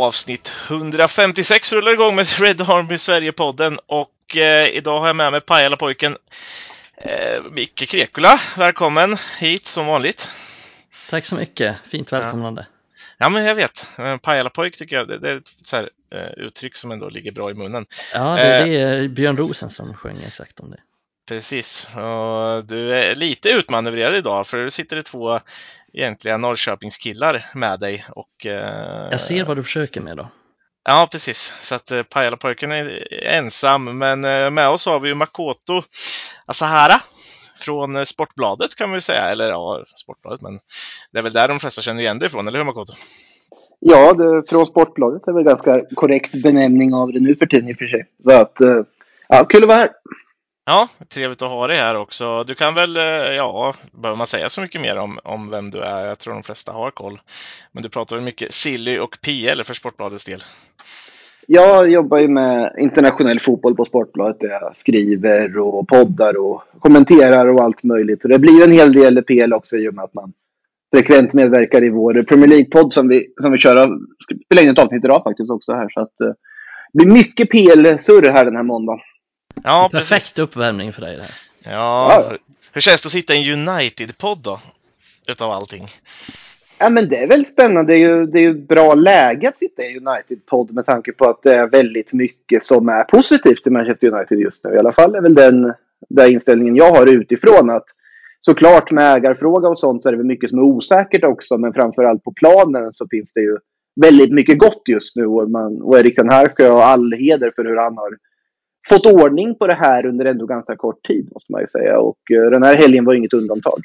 Avsnitt 156 rullar igång med Red Army Sverige-podden och eh, idag har jag med mig Pajala-pojken eh, Micke Krekula. Välkommen hit som vanligt. Tack så mycket, fint välkomnande. Ja, ja men jag vet. Pajala-pojk tycker jag, det, det är ett så här, eh, uttryck som ändå ligger bra i munnen. Ja, det, det är Björn Rosen som sjöng exakt om det. Precis, och du är lite utmanövrerad idag för det sitter det två egentliga Norrköpingskillar med dig. Och, eh, jag ser vad du försöker med då. Ja, precis. Så att eh, Pajala-pojken är ensam, men eh, med oss har vi ju Makoto Asahara från eh, Sportbladet kan man ju säga. Eller ja, Sportbladet, men det är väl där de flesta känner igen dig ifrån, eller hur Makoto? Ja, det, från Sportbladet är väl ganska korrekt benämning av det nu för tiden i och för sig. Så att, eh, ja, kul att vara här. Ja, trevligt att ha dig här också. Du kan väl, eh, ja, behöver man säga så mycket mer om, om vem du är? Jag tror de flesta har koll. Men du pratar väl mycket Silly och PL för Sportbladets del? Jag jobbar ju med internationell fotboll på Sportbladet. Där jag skriver och poddar och kommenterar och allt möjligt. Och det blir en hel del PL också i och med att man frekvent medverkar i vår Premier League-podd som vi, som vi kör. Spelar in ett avsnitt idag faktiskt också här. Så att, eh, det blir mycket PL-surr här den här måndagen. Ja, Perfekt uppvärmning för dig det här. Ja, ja. hur känns det att sitta i en United-podd då? Utav allting. Ja, men det är väl spännande. Det är ju, det är ju bra läge att sitta i en United-podd med tanke på att det är väldigt mycket som är positivt i Manchester United just nu. I alla fall är väl den, den inställningen jag har utifrån. att Såklart med ägarfråga och sånt så är det väl mycket som är osäkert också. Men framförallt på planen så finns det ju väldigt mycket gott just nu. Och, man, och Erik den här ska jag ha all heder för hur han har fått ordning på det här under ändå ganska kort tid måste man ju säga. Och uh, den här helgen var inget undantag.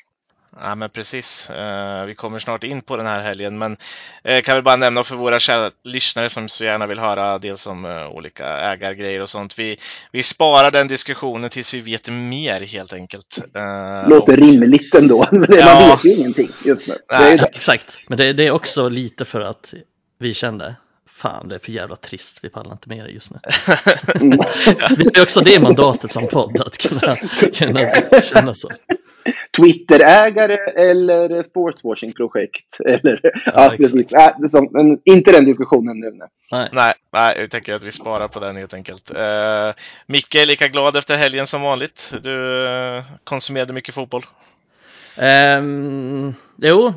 Ja, men precis. Uh, vi kommer snart in på den här helgen, men uh, kan vi bara nämna för våra kära lyssnare som så gärna vill höra dels om olika ägargrejer och sånt. Vi, vi sparar den diskussionen tills vi vet mer helt enkelt. Låter och... rimligt ändå, men ja. man vet ju ingenting just nu. Nej. Exakt, men det, det är också lite för att vi kände fan det är för jävla trist, vi pallar inte med det just nu. Det är också det mandatet som podd, att kunna, kunna känna så. Twitterägare eller sportswashing-projekt? Eller, ja, ja precis. Äh, som, inte den diskussionen nu. Nej. nej, nej, jag tänker att vi sparar på den helt enkelt. Uh, Micke är lika glad efter helgen som vanligt. Du uh, konsumerade mycket fotboll. Um, jo,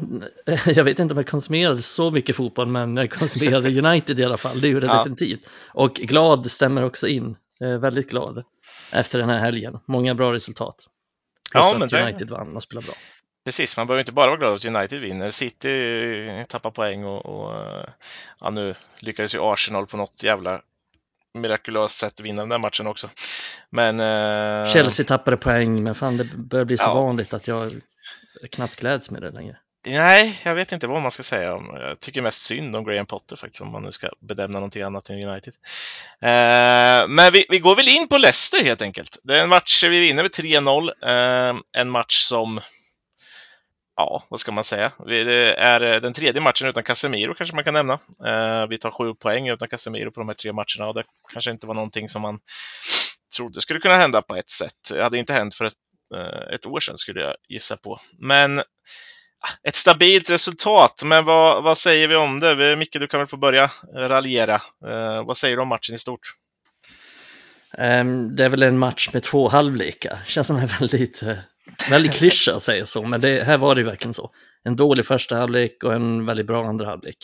jag vet inte om jag konsumerade så mycket fotboll, men jag konsumerade United i alla fall, det gjorde jag ja. definitivt. Och glad stämmer också in, väldigt glad efter den här helgen. Många bra resultat. Plus ja, att United det... vann och spelade bra. Precis, man behöver inte bara vara glad att United vinner. City tappar poäng och, och ja, nu lyckades ju Arsenal på något jävla mirakulöst sätt vinna den där matchen också. Men... Eh... Chelsea tappade poäng, men fan det börjar bli så ja. vanligt att jag knappt gläds med det längre. Nej, jag vet inte vad man ska säga om. Jag tycker mest synd om Graham Potter faktiskt, om man nu ska bedöma någonting annat än United. Eh, men vi, vi, går väl in på Leicester helt enkelt. Det är en match vi vinner med 3-0. Eh, en match som, ja, vad ska man säga? Det är eh, den tredje matchen utan Casemiro kanske man kan nämna. Eh, vi tar sju poäng utan Casemiro på de här tre matcherna och det kanske inte var någonting som man trodde skulle kunna hända på ett sätt. Det hade inte hänt för ett eh, ett år sedan skulle jag gissa på. Men ah, ett stabilt resultat, men vad, vad säger vi om det? Micke, du kan väl få börja raljera. Vad säger du om matchen i stort? Ehm, det är väl en match med två halvlekar. Känns som en väldigt, väldigt klyscha att säga så, men det, här var det verkligen så. En dålig första halvlek och en väldigt bra andra halvlek.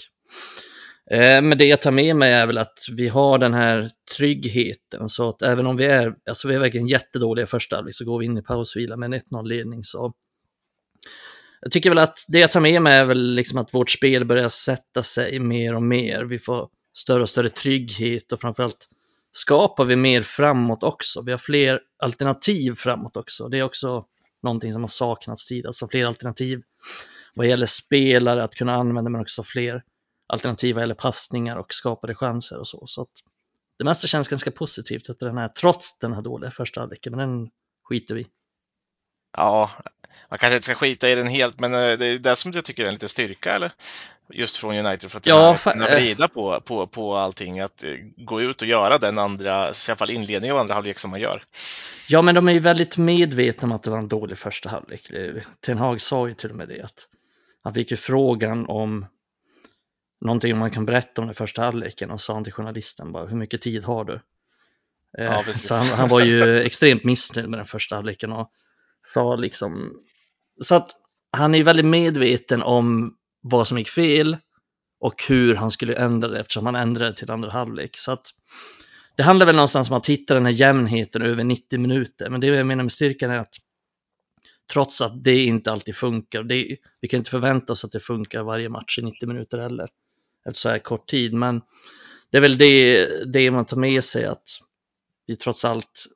Eh, men det jag tar med mig är väl att vi har den här tryggheten så att även om vi är, alltså vi är verkligen jättedåliga första halvlek så går vi in i pausvila med en 1-0 ledning så jag tycker väl att det jag tar med mig är väl liksom att vårt spel börjar sätta sig mer och mer. Vi får större och större trygghet och framförallt skapar vi mer framåt också. Vi har fler alternativ framåt också. Det är också någonting som har saknats tidigare, alltså fler alternativ vad gäller spelare att kunna använda men också fler alternativ vad gäller passningar och skapade chanser och så. Så att det mesta känns ganska positivt efter den här, trots den här dåliga första halvleken, men den skiter vi Ja, man kanske inte ska skita i den helt, men eh, det är det som jag tycker är en liten styrka, eller? Just från United, för att ja, kunna vrida på, på, på allting, att eh, gå ut och göra den andra, i alla fall inledningen av andra halvlek som man gör. Ja, men de är ju väldigt medvetna om att det var en dålig första halvlek. Ten Hag sa ju till och med det, att han fick ju frågan om någonting man kan berätta om den första halvleken och sa han till journalisten bara hur mycket tid har du? Eh, Ja, så han, han var ju extremt missnöjd med den första halvleken och sa liksom så att han är väldigt medveten om vad som gick fel och hur han skulle ändra det eftersom han ändrade till andra halvlek. Så att det handlar väl någonstans om att hitta den här jämnheten över 90 minuter. Men det jag menar med styrkan är att trots att det inte alltid funkar, det, vi kan inte förvänta oss att det funkar varje match i 90 minuter heller, efter så här kort tid. Men det är väl det, det man tar med sig att vi trots allt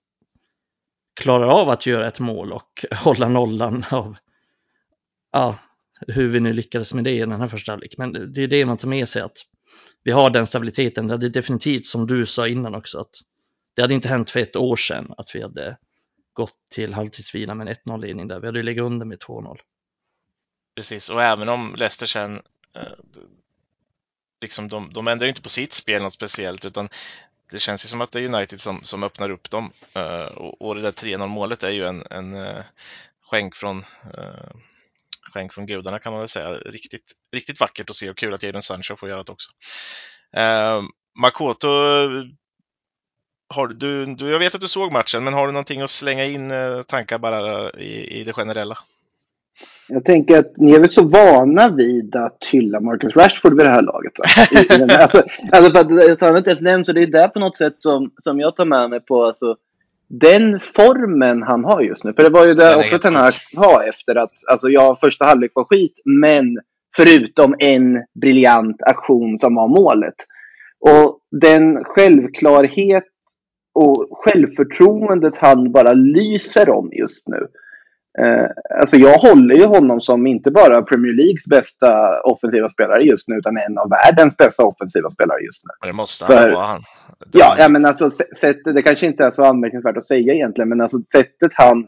klarar av att göra ett mål och hålla nollan av ja, hur vi nu lyckades med det i den här första halvlek. Men det är det man tar med sig att vi har den stabiliteten. Det är definitivt som du sa innan också att det hade inte hänt för ett år sedan att vi hade gått till halvtidsvila med en 1-0-ledning där. Vi hade ju legat under med 2-0. Precis, och även om Leicester sen eh, liksom de, de ändrar inte på sitt spel något speciellt utan det känns ju som att det är United som, som öppnar upp dem. Eh, och, och det där 3-0 målet är ju en, en eh, skänk från uh, skänk från gudarna kan man väl säga. Riktigt, riktigt vackert att se och kul att Jadon Sancho får göra det också. Uh, Makoto, har du, du, jag vet att du såg matchen, men har du någonting att slänga in uh, tankar bara i, i det generella? Jag tänker att ni är väl så vana vid att hylla Marcus Rashford vid det här laget. Va? Alltså, alltså för att, han inte ens nämns, så det är där på något sätt som, som jag tar med mig på alltså, den formen han har just nu. För det var ju det också Ten Hag sa efter att alltså, ja, första halvlek var skit, men förutom en briljant aktion som var målet. Och den självklarhet och självförtroendet han bara lyser om just nu. Eh, alltså jag håller ju honom som inte bara Premier Leagues bästa offensiva spelare just nu, utan en av världens bästa offensiva spelare just nu. Det måste han vara han. Det ja, ja, men alltså sättet, det kanske inte är så anmärkningsvärt att säga egentligen, men alltså sättet han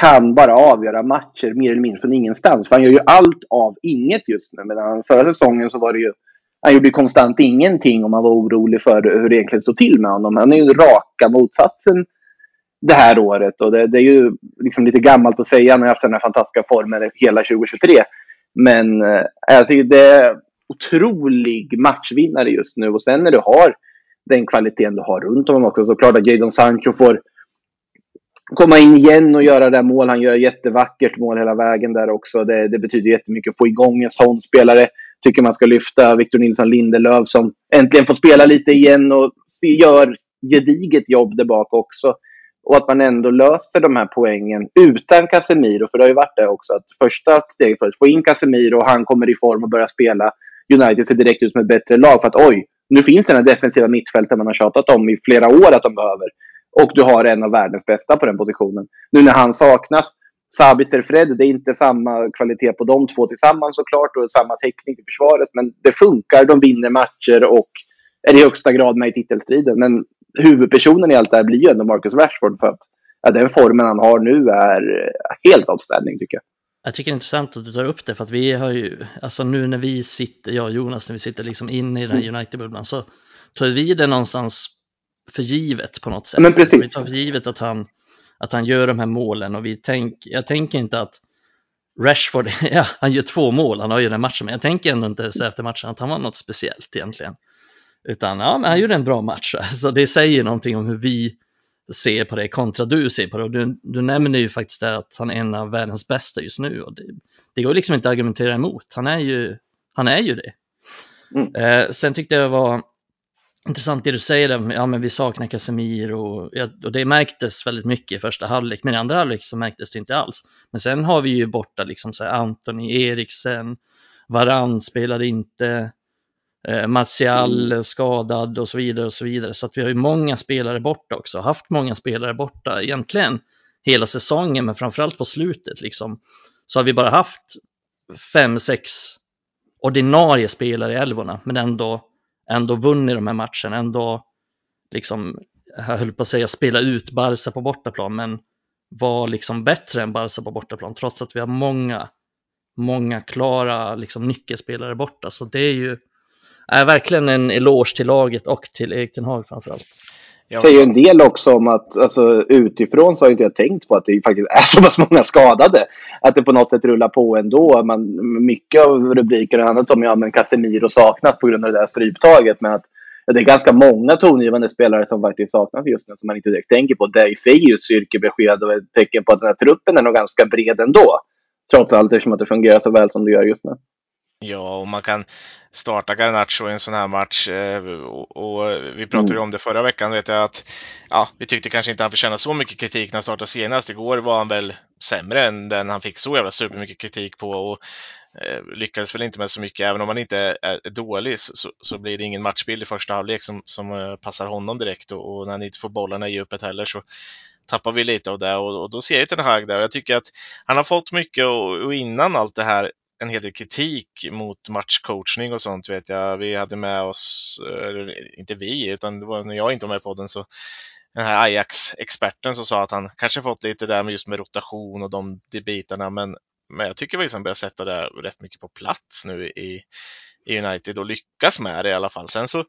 kan bara avgöra matcher mer eller mindre från ingenstans. För han gör ju allt av inget just nu. Medan förra säsongen så var det ju, han gjorde ju konstant ingenting om man var orolig för hur det egentligen stod till med honom. Han är ju raka motsatsen det här året. Och det, det är ju liksom lite gammalt att säga. Han har haft den här fantastiska formen hela 2023. Men eh, jag tycker det är otrolig matchvinnare just nu. Och sen när du har den kvaliteten du har runt honom också. Så klart att Jadon Sancho får komma in igen och göra det mål. Han gör jättevackert mål hela vägen där också. Det, det betyder jättemycket att få igång en sån spelare. Tycker man ska lyfta Victor Nilsson Lindelöf som äntligen får spela lite igen och gör gediget jobb där bak också. Och att man ändå löser de här poängen utan Casemiro. För det har ju varit det också. Att första steget för att få in Casemiro och han kommer i form och börjar spela. United ser direkt ut som ett bättre lag. För att oj, nu finns den här defensiva mittfältet man har tjatat om i flera år att de behöver. Och du har en av världens bästa på den positionen. Nu när han saknas. Sabitzer Fred, det är inte samma kvalitet på de två tillsammans såklart. Och samma teknik i försvaret. Men det funkar, de vinner matcher och är i högsta grad med i titelstriden. Men huvudpersonen i allt det här blir ju ändå Marcus Rashford. För att ja, den formen han har nu är helt outstanding tycker jag. Jag tycker det är intressant att du tar upp det för att vi har ju, alltså nu när vi sitter, jag och Jonas, när vi sitter liksom inne i den här United-bubblan så tar vi det någonstans för givet på något sätt. Men precis. Vi tar för givet att han, att han gör de här målen och vi tänk, jag tänker inte att Rashford, ja han gör två mål, han har ju den matchen, men jag tänker ändå inte så efter matchen att han var något speciellt egentligen. Utan ja, men han gjorde en bra match. Så det säger någonting om hur vi ser på det kontra du ser på det. Och du, du nämner ju faktiskt det att han är en av världens bästa just nu. Och det, det går liksom inte att argumentera emot. Han är ju, han är ju det. Mm. Eh, sen tyckte jag det var intressant det du säger, ja men vi saknar Casemiro och, och det märktes väldigt mycket i första halvlek, men i andra halvlek så märktes det inte alls. Men sen har vi ju borta liksom så här Anthony Eriksen, Varann spelade inte, eh, Martial mm. skadad och så vidare och så vidare. Så att vi har ju många spelare borta också, haft många spelare borta egentligen hela säsongen, men framförallt på slutet liksom. Så har vi bara haft fem, sex ordinarie spelare i älvorna, men ändå, ändå vunnit de här matcherna, ändå liksom, jag höll på att säga spela ut Barca på bortaplan, men var liksom bättre än Barca på bortaplan, trots att vi har många, många klara liksom, nyckelspelare borta. Så det är ju, är verkligen en eloge till laget och till Erik Ten Hag framförallt. Det säger ju en del också om att alltså, utifrån så har inte jag tänkt på att det faktiskt är så pass många skadade. Att det på något sätt rullar på ändå. Man, mycket av rubrikerna har handlat om ja, men Casemiro saknas på grund av det där stryptaget. Men att ja, det är ganska många tongivande spelare som faktiskt saknas just nu som man inte direkt tänker på. Det i sig är ju ett styrkebesked och ett tecken på att den här truppen är nog ganska bred ändå. Trots allt eftersom att det fungerar så väl som det gör just nu. Ja, och man kan starta Garnacho i en sån här match. Eh, och, och vi pratade mm. om det förra veckan, vet jag att ja, vi tyckte kanske inte han förtjänade så mycket kritik när han startade senast. Igår var han väl sämre än den han fick så jävla supermycket kritik på. Och eh, lyckades väl inte med så mycket. Även om han inte är dålig så, så blir det ingen matchbild i första halvlek som, som eh, passar honom direkt. Och, och när han inte får bollarna i djupet heller så tappar vi lite av det. Och, och då ser jag Ten Hag där. Och jag tycker att han har fått mycket och, och innan allt det här en hel del kritik mot matchcoachning och sånt vet jag. Vi hade med oss, eller inte vi, utan det var när jag inte var med på podden, så den här Ajax-experten som sa att han kanske fått lite där med just med rotation och de, de bitarna, men, men jag tycker liksom att han börjar sätta det rätt mycket på plats nu i, i United och lyckas med det i alla fall. Sen så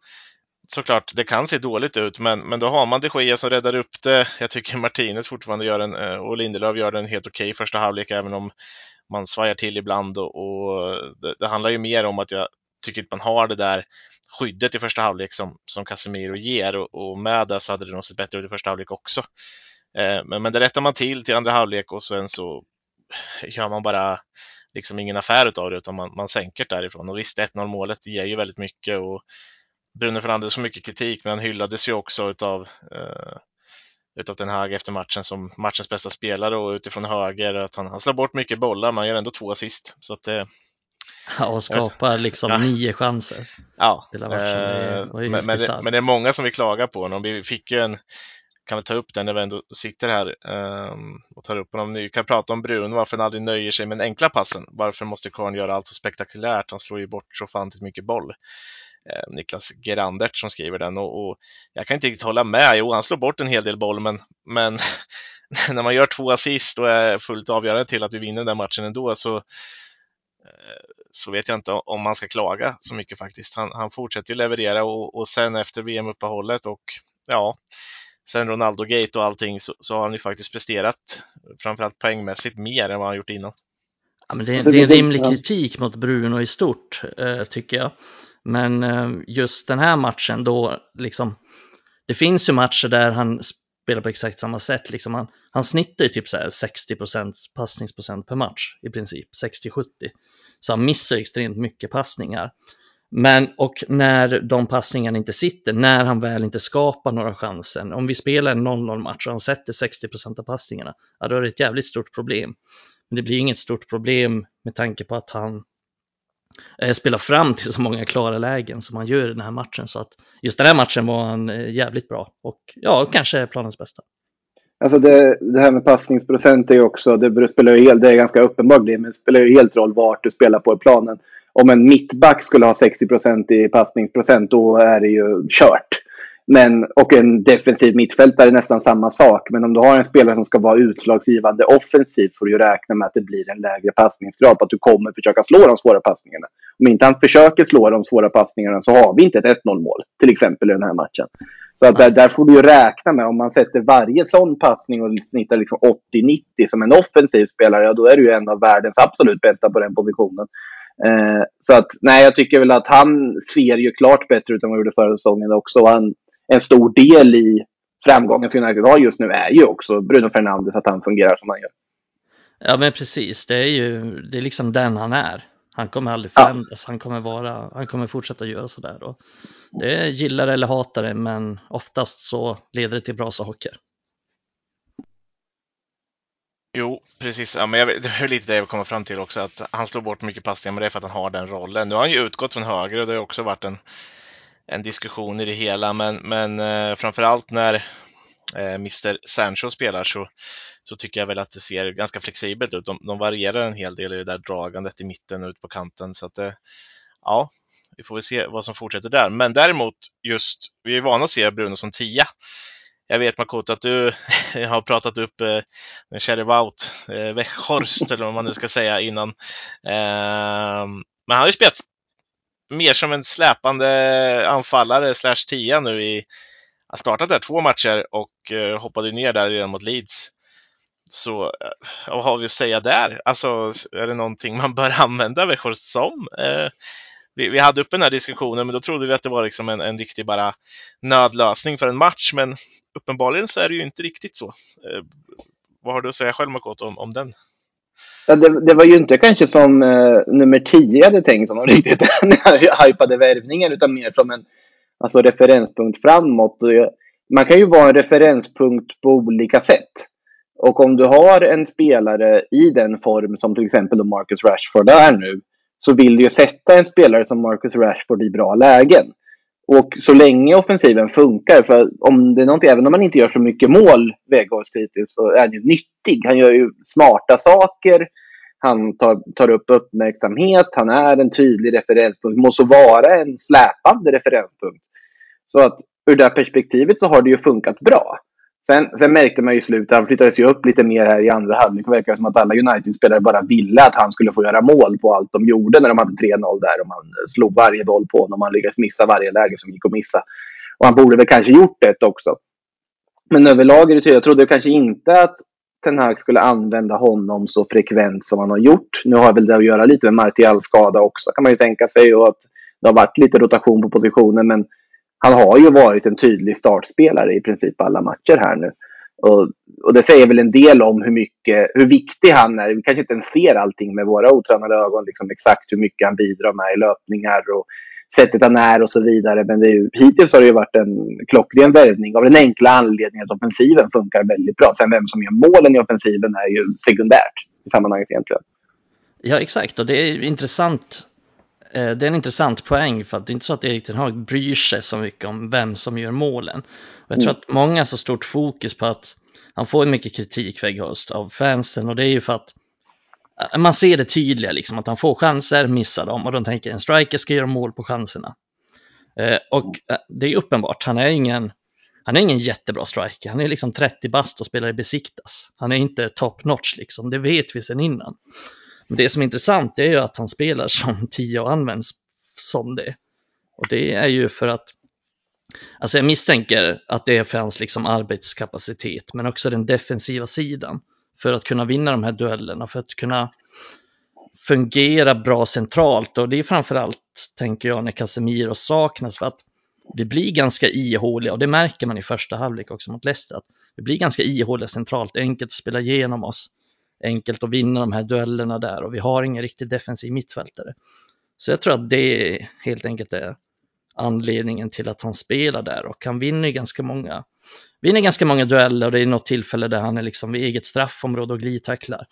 såklart, det kan se dåligt ut, men, men då har man de Gea som räddar upp det. Jag tycker Martinez fortfarande gör en, eh, och Lindelöf gör en helt okej okay första halvlek, även om man svajar till ibland och, och det, det, handlar ju mer om att jag tycker att man har det där skyddet i första halvlek som, som Casemiro ger och, och med det så hade det nog sett bättre ut i första halvlek också. Eh, men, men det rättar man till till andra halvlek och sen så gör man bara liksom ingen affär av det utan man, man sänker därifrån. Och visst, 1-0 målet ger ju väldigt mycket och Bruno Fernandes får mycket kritik men han hyllades ju också utav eh, utav Den Hag efter matchen som matchens bästa spelare och utifrån höger att han, han slår bort mycket bollar, man gör ändå två assist. Så att det, Ja, och skapar liksom ja. nio chanser. Ja, hela matchen. Det men, men, det, men, det, är många som vi klagar på honom. Vi fick ju en, kan vi ta upp den när vi ändå sitter här um, och tar upp honom. Vi kan prata om Bruno, varför han aldrig nöjer sig med den enkla passen. Varför måste Karn göra allt så spektakulärt? Han slår ju bort så fantigt mycket boll. Eh, Niklas Gerandert som skriver den och, och, jag kan inte riktigt hålla med. Jo, han slår bort en hel del boll, men, men när man gör två assist och är fullt avgörande till att vi vinner den matchen ändå så, eh, så vet jag inte om man ska klaga så mycket faktiskt. Han, han fortsätter ju leverera och, och sen efter VM-uppehållet och ja, sen Ronaldo-gate och allting så, så, har han ju faktiskt presterat, framförallt poängmässigt, mer än vad han gjort innan. Ja, men det, det är en rimlig kritik mot Bruno i stort, eh, tycker jag. Men eh, just den här matchen då, liksom, det finns ju matcher där han spelar på exakt samma sätt. Liksom han, han snittar ju typ så här 60% passningsprocent per match i princip, 60-70. Så han missar extremt mycket passningar. Men och när de passningarna inte sitter, när han väl inte skapar några chanser, om vi spelar en 0-0 match och han sätter 60% av passningarna, ja då är det ett jävligt stort problem. Men det blir inget stort problem med tanke på att han Eh, spela fram till så många klara lägen som han gör i den här matchen. Så att just den här matchen var han eh, jävligt bra och ja, kanske planens bästa. Alltså det, det här med passningsprocent är ju också, det spelar ju helt, det är ganska uppenbart det, men det spelar ju helt roll vart du spelar på i planen. Om en mittback skulle ha 60 i passningsprocent, då är det ju kört. Men, och en defensiv mittfältare är nästan samma sak. Men om du har en spelare som ska vara utslagsgivande offensivt får du ju räkna med att det blir en lägre passningsgrad. På att du kommer försöka slå de svåra passningarna. Om inte han försöker slå de svåra passningarna så har vi inte ett 1-0 mål. Till exempel i den här matchen. Så att där, där, får du ju räkna med om man sätter varje sån passning och snittar liksom 80-90 som en offensiv spelare. Ja, då är du ju en av världens absolut bästa på den positionen. Eh, så att nej, jag tycker väl att han ser ju klart bättre ut än vad han gjorde förra säsongen också. Han, en stor del i framgången som United har just nu är ju också Bruno Fernandes, att han fungerar som han gör. Ja men precis, det är ju det är liksom den han är. Han kommer aldrig förändras, ja. han, kommer vara, han kommer fortsätta göra sådär. Och det gillar eller hatar det, men oftast så leder det till bra saker. Jo, precis. Ja, men jag, det är lite det jag kommer fram till också, att han slår bort mycket passningar, men det är för att han har den rollen. Nu har han ju utgått från höger och det har också varit en en diskussion i det hela, men, men eh, framförallt när eh, Mr Sancho spelar så, så tycker jag väl att det ser ganska flexibelt ut. De, de varierar en hel del i det där dragandet i mitten och ut på kanten. Så att eh, ja, vi får väl se vad som fortsätter där. Men däremot just, vi är vana att se Bruno som tia. Jag vet Makoto att du har pratat upp eh, Cherry Wout, eh, Weghorst eller vad man nu ska säga innan. Eh, men han har ju spelat mer som en släpande anfallare slash tia nu i han startat där två matcher och eh, hoppade ner där redan mot Leeds. Så eh, vad har vi att säga där? Alltså, är det någonting man bör använda människor som? Eh, vi, vi, hade upp den här diskussionen, men då trodde vi att det var liksom en, en riktig bara nödlösning för en match, men uppenbarligen så är det ju inte riktigt så. Eh, vad har du att säga själv, Makoto, om, om den? Ja, det, det, var ju inte kanske som eh, nummer 10 hade tänkt honom riktigt när jag hypade värvningen, utan mer som en alltså, referenspunkt framåt. Man kan ju vara en referenspunkt på olika sätt. Och om du har en spelare i den form som till exempel Marcus Rashford är nu, så vill du ju sätta en spelare som Marcus Rashford i bra lägen. Och så länge offensiven funkar, för om det är någonting, även om man inte gör så mycket mål Weghorst hittills, så är han ju nyttig. Han gör ju smarta saker. Han tar, tar upp uppmärksamhet. Han är en tydlig referenspunkt. Måste vara en släpande referenspunkt. Så att ur det perspektivet så har det ju funkat bra. Sen, sen märkte man ju i slutet, han flyttades ju upp lite mer här i andra halvlek. Det verkar som att alla United-spelare bara ville att han skulle få göra mål på allt de gjorde när de hade 3-0 där. Och man slog varje boll på honom. Man lyckades missa varje läge som gick att missa. Och han borde väl kanske gjort det också. Men överlag är det tydligt. Jag trodde kanske inte att Ten Hag skulle använda honom så frekvent som han har gjort. Nu har väl det att göra lite med Martials skada också kan man ju tänka sig. Och att det har varit lite rotation på positionen. Men han har ju varit en tydlig startspelare i princip alla matcher här nu. Och, och, det säger väl en del om hur, mycket, hur viktig han är. Vi kanske inte ens ser allting med våra otränade ögon, liksom exakt hur mycket han bidrar med i löpningar och sättet han är och så vidare. Men det är ju, hittills har det ju varit en klockren värvning av den enkla anledningen att offensiven funkar väldigt bra. Sen vem som gör målen i offensiven är ju sekundärt i sammanhanget egentligen. Ja, exakt. Och det är intressant det är en intressant poäng för att det är inte så att Erik Ten Hag bryr sig så mycket om vem som gör målen. Och jag tror mm. att många har så stort fokus på att han får mycket kritik Weghorst av fansen och det är ju för att eh, man ser det tydliga liksom att han får chanser, missar dem och de tänker en striker ska göra mål på chanserna. Eh, och det är uppenbart, han är ingen han är ingen jättebra striker, han är liksom 30 bast och spelar i besiktas. Han är inte top notch liksom, det vet vi sedan innan. Men det som är intressant är ju att han spelar som 10 och används som det. Och det är ju för att, alltså jag misstänker att det är för hans liksom arbetskapacitet, men också den defensiva sidan. För att kunna vinna de här duellerna, för att kunna fungera bra centralt och det är framförallt, tänker jag, när Casemiro saknas för att vi blir ganska ihåliga och det märker man i första halvlek också mot Leicester. Att vi blir ganska ihåliga centralt, enkelt att spela igenom oss enkelt att vinna de här duellerna där och vi har ingen riktigt defensiv mittfältare. Så jag tror att det helt enkelt är anledningen till att han spelar där och han vinner ganska många vinner ganska många dueller och det är något tillfälle där han är liksom vid eget straffområde och glidtacklar.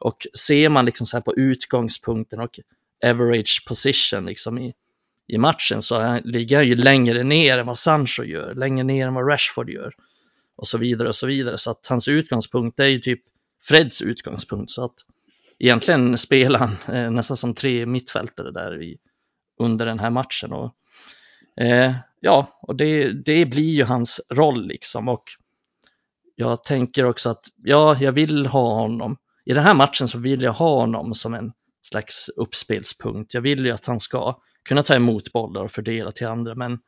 Och ser man liksom så här på utgångspunkten och average position liksom i, i matchen så han, ligger han ju längre ner än vad Sancho gör, längre ner än vad Rashford gör och så vidare och så vidare. Så att hans utgångspunkt är ju typ Freds utgångspunkt. Så att egentligen spelar han eh, nästan som tre mittfältare där i, under den här matchen. Och, eh, ja, och det, det blir ju hans roll liksom. Och jag tänker också att ja, jag vill ha honom. I den här matchen så vill jag ha honom som en slags uppspelspunkt. Jag vill ju att han ska kunna ta emot bollar och fördela till andra, men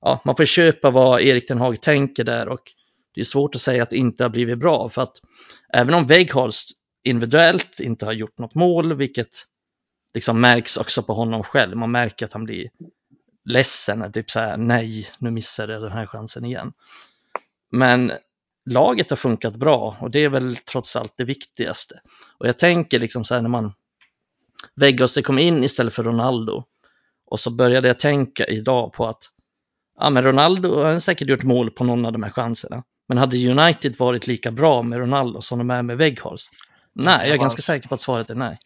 ja, man får köpa vad Erik Den Hag tänker där och det är svårt att säga att det inte har blivit bra för att även om Weghorst individuellt inte har gjort något mål, vilket liksom märks också på honom själv. Man märker att han blir ledsen, typ så här nej, nu missade jag den här chansen igen. Men laget har funkat bra och det är väl trots allt det viktigaste. Och jag tänker liksom så här när man Weghorst kom in istället för Ronaldo och så började jag tänka idag på att ja, men Ronaldo har säkert gjort mål på någon av de här chanserna. Men hade United varit lika bra med Ronaldo som de är med Weghorst? Nej, jag är ganska säker på att svaret är nej.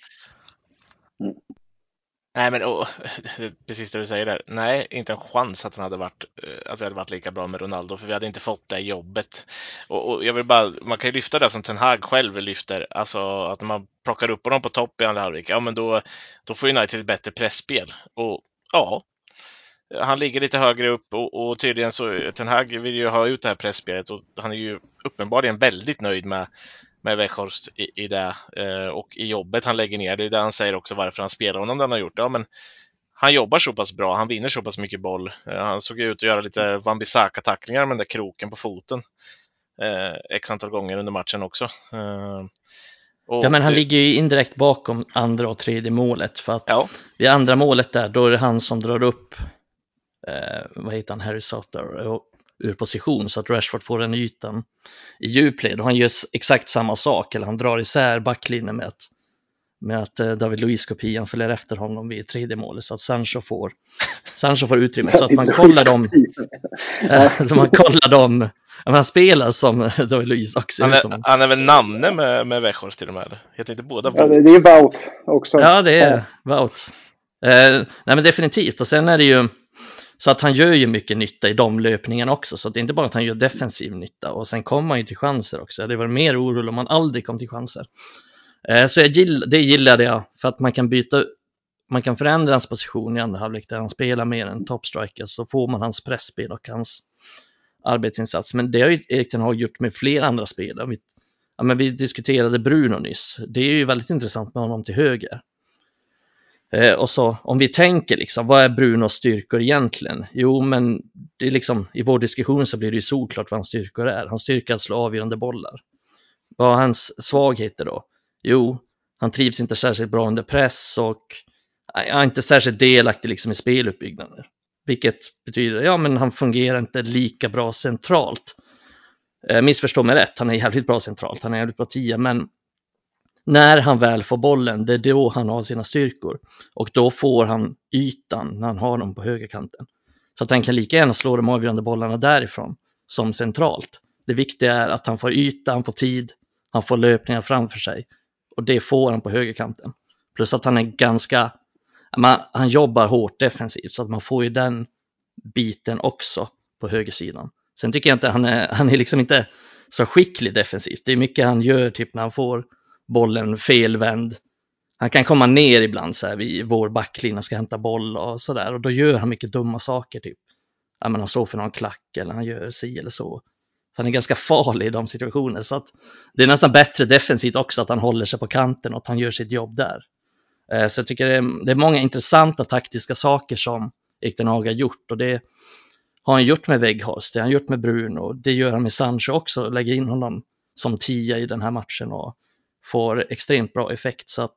Nej, men oh, precis det du säger där. Nej, inte en chans att, han hade varit, eh, att vi hade varit lika bra med Ronaldo, för vi hade inte fått det jobbet. Och, och jag vill bara, man kan ju lyfta det som Ten Hag själv lyfter, alltså att när man plockar upp honom på topp i andra halvlek, ja men då, då får United ett bättre pressspel. Och ja, han ligger lite högre upp och, och tydligen så Ten Hag vill ju ha ut det här pressspelet och han är ju uppenbarligen väldigt nöjd med med Weghorst i, i det eh, och i jobbet han lägger ner. Det är det han säger också varför han spelar honom den har gjort. Ja, men han jobbar så pass bra, han vinner så pass mycket boll. Han såg ut att göra lite Wan-Bissaka-tacklingar med den där kroken på foten eh, x antal gånger under matchen också. Eh, ja, men han det... ligger ju indirekt bakom andra och tredje målet för att ja. vid andra målet där, då är det han som drar upp, eh, vad heter han, Harry Sutter, ur position så att Rashford får den ytan i djupled och han gör exakt samma sak, eller han drar isär backlinjen med att, med att eh, David Luiz-kopian följer efter honom vid tredje målet så att Sancho får, Sancho får utrymme så att man kollar dem, så man kollar dem han spelar som David Luiz också. Han är, han är väl namne med, med Weghorst till och med? Heter inte båda Ja, det är ju Wout också. Ja, det är Wout. Eh, nej, men definitivt. Och sen är det ju så att han gör ju mycket nytta i de löpningarna också. Så det är inte bara att han gör defensiv nytta och sen kommer han ju till chanser också. Det var mer orolig om han aldrig kom till chanser. Eh, så jag gill, det gillade jag för att man kan byta man kan förändra hans position i andra halvlek där han spelar mer än topstriker så får man hans pressspel och hans arbetsinsats. Men det har ju Erik Ten Hag gjort med flera andra spelare. Vi, ja, men vi diskuterade Bruno nyss. Det är ju väldigt intressant med honom till höger. Eh, och så om vi tänker liksom, vad är Brunos styrkor egentligen? Jo, men det är liksom, i vår diskussion så blir det ju solklart vad hans styrkor är. Hans styrka är att slå avgörande bollar. Vad är hans svagheter då? Jo, han trivs inte särskilt bra under press och är inte särskilt delaktig liksom i speluppbyggnaden. Vilket betyder, ja men han fungerar inte lika bra centralt. Eh, missförstå mig rätt, han är jävligt bra centralt, han är jävligt bra tia, men när han väl får bollen, det är då han har sina styrkor. Och då får han ytan när han har dem på högerkanten. Så att han kan lika gärna slå de avgörande bollarna därifrån som centralt. Det viktiga är att han får yta, han får tid, han får löpningar framför sig. Och det får han på högerkanten. Plus att han är ganska man, han jobbar hårt defensivt så att man får ju den biten också på högersidan. Sen tycker jag inte han är, han är liksom inte så skicklig defensivt. Det är mycket han gör typ när han får bollen felvänd. Han kan komma ner ibland så här vid vår backlinje ska hämta boll och så där och då gör han mycket dumma saker typ. Ja, men han står för någon klack eller han gör si eller så. så han är ganska farlig i de situationerna så att det är nästan bättre defensivt också att han håller sig på kanten och att han gör sitt jobb där. Eh, så jag tycker det är, det är många intressanta taktiska saker som Erik har gjort och det har han gjort med Weghorst, det har han gjort med Bruno, det gör han med Sancho också, lägger in honom som tia i den här matchen och får extremt bra effekt. Så att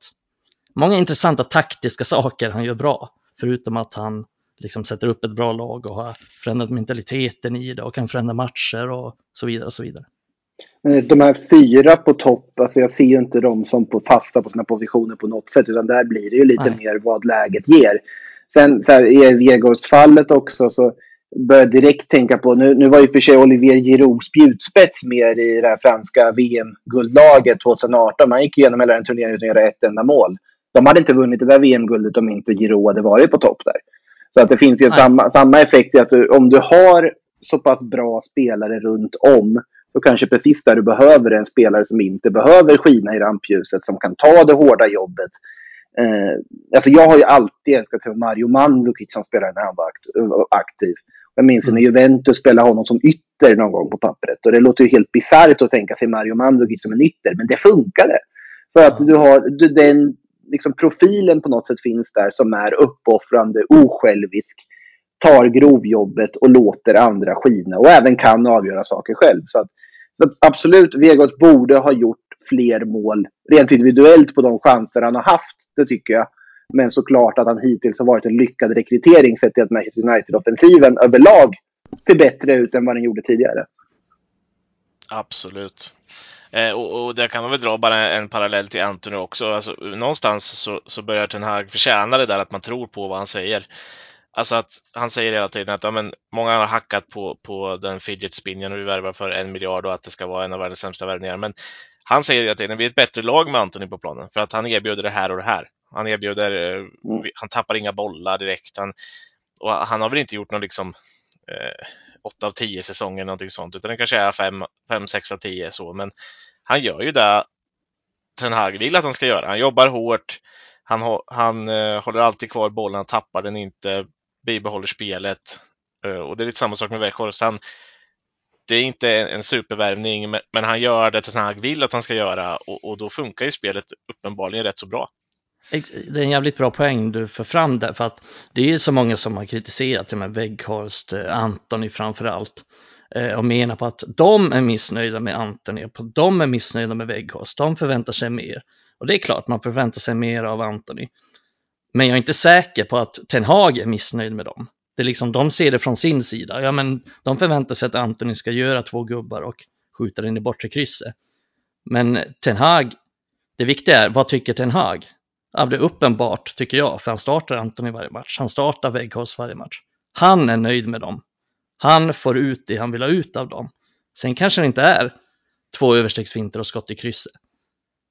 många intressanta taktiska saker han gör bra, förutom att han liksom sätter upp ett bra lag och har förändrat mentaliteten i det och kan förändra matcher och så vidare och så vidare. De här fyra på topp, alltså jag ser ju inte dem som på fasta på sina positioner på något sätt. Utan där blir det ju lite Nej. mer vad läget ger. Sen så här, i Vegårds-fallet också så börjar jag direkt tänka på, nu, nu var ju för sig Olivier Giroud spjutspets mer i det här franska VM-guldlaget 2018. Man gick igenom hela den turneringen utan att göra ett enda mål. De hade inte vunnit det där VM-guldet om inte Giroud hade varit på topp där. Så att det finns ju samma, samma effekt i att du, om du har så pass bra spelare runt om så kanske precis där du behöver en spelare som inte behöver skina i rampljuset, som kan ta det hårda jobbet. Eh, alltså jag har ju alltid älskat Mario Mandzukic som spelare när han var aktiv. Jag minns när mm. Juventus spelade honom som ytter någon gång på pappret. Och det låter ju helt bisarrt att tänka sig Mario Mandzukic som en ytter, men det funkade. För att du har du, den liksom, profilen på något sätt finns där som är uppoffrande, osjälvisk tar grovjobbet och låter andra skina och även kan avgöra saker själv. Så, att, så absolut, Vegas borde ha gjort fler mål rent individuellt på de chanser han har haft. Det tycker jag. Men såklart att han hittills har varit en lyckad rekrytering sett till att Manchester United-offensiven överlag ser bättre ut än vad den gjorde tidigare. Absolut. Eh, och, och där kan man väl dra bara en parallell till Anthony också. Alltså, någonstans så, så börjar Ten Hag förtjäna det där att man tror på vad han säger. Alltså att han säger hela tiden att ja, men, många har hackat på, på den fidget spinnen och vi värvar för en miljard och att det ska vara en av världens sämsta värvningar. Men han säger hela tiden vi är ett bättre lag med Anthony på planen för att han erbjuder det här och det här. Han erbjuder, eh, mm. han tappar inga bollar direkt. Han, och han har väl inte gjort någon liksom eh, 8 av 10 säsonger någonting sånt, utan det kanske är 5, 5 6 av 10 så. Men han gör ju det Ten Hag vill att han ska göra. Han jobbar hårt. Han, han eh, håller alltid kvar bollen, han tappar den inte bibehåller spelet. Eh, och det är lite samma sak med Weghorst. Han, det är inte en supervärvning, men han gör det Ten Hag vill att han ska göra och, och, då funkar ju spelet uppenbarligen rätt så bra. Det är en jävligt bra poäng du för fram där, för att det är ju så många som har kritiserat ja med Weghorst, eh, Antoni framför allt, eh, och menar på att de är missnöjda med Antoni, och de är missnöjda med Weghorst, de förväntar sig mer. Och det är klart man förväntar sig mer av Antoni. Men jag är inte säker på att Ten Hag är missnöjd med dem. Det är liksom, de ser det från sin sida. Ja, men de förväntar sig att Antoni ska göra två gubbar och skjuta den i bortre krysset. Men Ten Hag, det viktiga är, vad tycker Ten Hag? Ja, det är uppenbart, tycker jag, för han startar Anton i varje match. Han startar Weghorst varje match. Han är nöjd med dem. Han får ut det han vill ha ut av dem. Sen kanske det inte är två överstegsfinter och skott i krysset.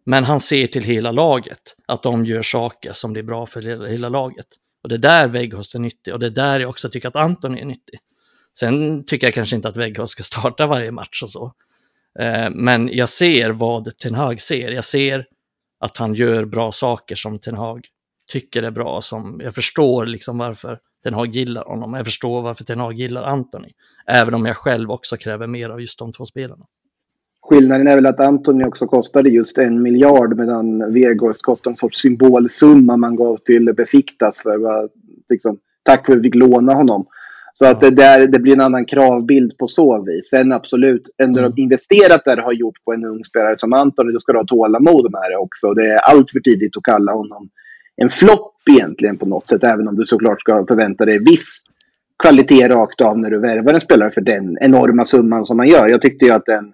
Men han ser till hela laget, att de gör saker som blir bra för hela laget. Och det är där Weghorst är nyttig och det är där jag också tycker att Anton är nyttig. Sen tycker jag kanske inte att Weghorst ska starta varje match och så. Eh, men jag ser vad Ten Hag ser. Jag ser att han gör bra saker som Ten Hag tycker är bra. Som jag förstår liksom varför Ten Hag gillar honom. Jag förstår varför Ten Hag gillar Anthony. Även om jag själv också kräver mer av just de två spelarna. Skillnaden är väl att Anthony också kostade just en miljard medan Vegas kostade en sorts symbolsumma man gav till Besiktas för liksom, tack för att vi fick låna honom. Så att det, där, det blir en annan kravbild på så vis. Sen absolut, ändå mm. investerat där har gjort på en ung spelare som Antoni, då ska du ha tålamod med det också. Det är allt för tidigt att kalla honom en flopp egentligen på något sätt. Även om du såklart ska förvänta dig viss kvalitet rakt av när du värvar en spelare för den enorma summan som man gör. Jag tyckte ju att den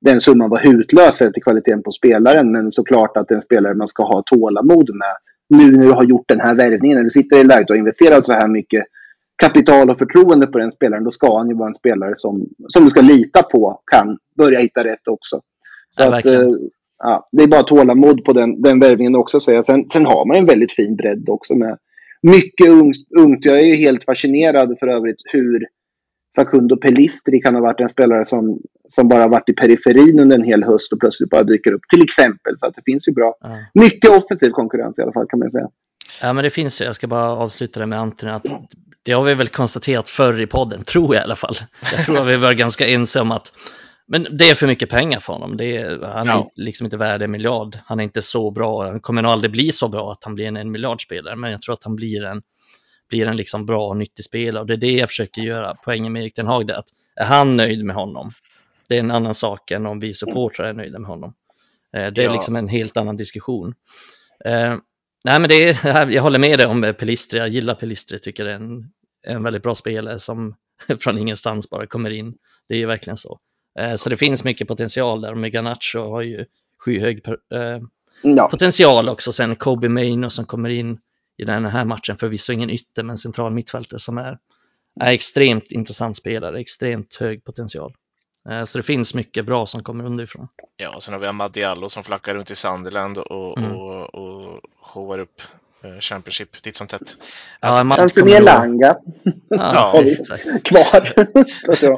den summan var hutlös till kvaliteten på spelaren. Men såklart att en spelare man ska ha tålamod med. Nu när du har gjort den här värvningen, när du sitter i läget och investerat så här mycket kapital och förtroende på den spelaren, då ska han ju vara en spelare som, som du ska lita på kan börja hitta rätt också. Så ja, att, eh, ja, det är bara tålamod på den, den värvningen också. Säga. Sen, sen har man en väldigt fin bredd också med mycket ungt. ungt. Jag är ju helt fascinerad för övrigt hur Facundo Pelistri kan ha varit en spelare som, som bara varit i periferin under en hel höst och plötsligt bara dyker upp. Till exempel. Så att det finns ju bra. Ja. Mycket offensiv konkurrens i alla fall kan man säga. Ja men det finns ju, jag ska bara avsluta det med Antoni, att det har vi väl konstaterat förr i podden, tror jag i alla fall. Jag tror att vi var ganska ense om att men det är för mycket pengar för honom. Är, han är ja. liksom inte värd en miljard. Han är inte så bra. Han kommer nog aldrig bli så bra att han blir en, en miljardspelare. Men jag tror att han blir en blir en liksom bra och nyttig spelare och det är det jag försöker göra. Poängen med Erik Den Haag är att är han nöjd med honom? Det är en annan sak än om vi supportrar är nöjda med honom. Eh, det är ja. liksom en helt annan diskussion. Eh, nej men det är, jag håller med dig om Pelistri, jag gillar Pelistri, tycker det är en, en väldigt bra spelare som från ingenstans bara kommer in. Det är ju verkligen så. Eh, så det finns mycket potential där och Meganacho har ju skyhög ja. potential också. Sen Kobe Maino som kommer in i den här matchen. Förvisso ingen ytter, men central mittfältare som är, är extremt intressant spelare, extremt hög potential. Eh, så det finns mycket bra som kommer underifrån. Ja, och sen har vi Ahmad Diallo som flackar runt i Sunderland och, mm. och, och showar upp eh, Championship titt som tätt. Alltså, Kanske mer Langa. Ja, Kvar.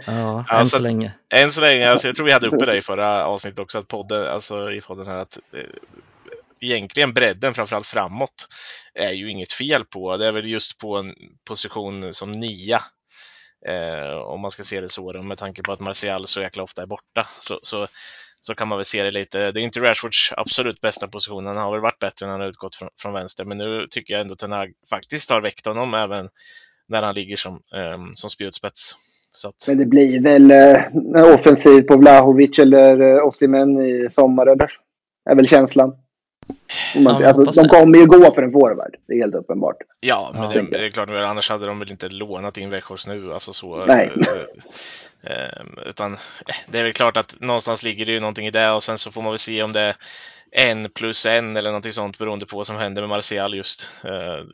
ja, än så länge. Än så länge. Alltså, jag tror vi hade uppe det i förra avsnittet också, att podden, alltså i podden här, att eh, egentligen bredden, framförallt framåt, är ju inget fel på. Det är väl just på en position som nia. Eh, om man ska se det så, då, med tanke på att Martial så jäkla ofta är borta. Så, så, så kan man väl se det lite. Det är inte Rashfords absolut bästa position. Han har väl varit bättre när han har utgått från, från vänster. Men nu tycker jag ändå att Tenag faktiskt har väckt honom även när han ligger som, eh, som spjutspets. Att... Men det blir väl eh, offensiv på Vlahovic eller eh, Osimhen i sommar, eller? Är väl känslan. Man, alltså, de kommer ju gå för en forward, det är helt uppenbart. Ja, men det, det, är klart, annars hade de väl inte lånat in Weghorst nu. Alltså så, Nej. Eh, eh, utan eh, det är väl klart att någonstans ligger det ju någonting i det och sen så får man väl se om det är en plus en eller någonting sånt beroende på vad som händer med Martial just. Eh,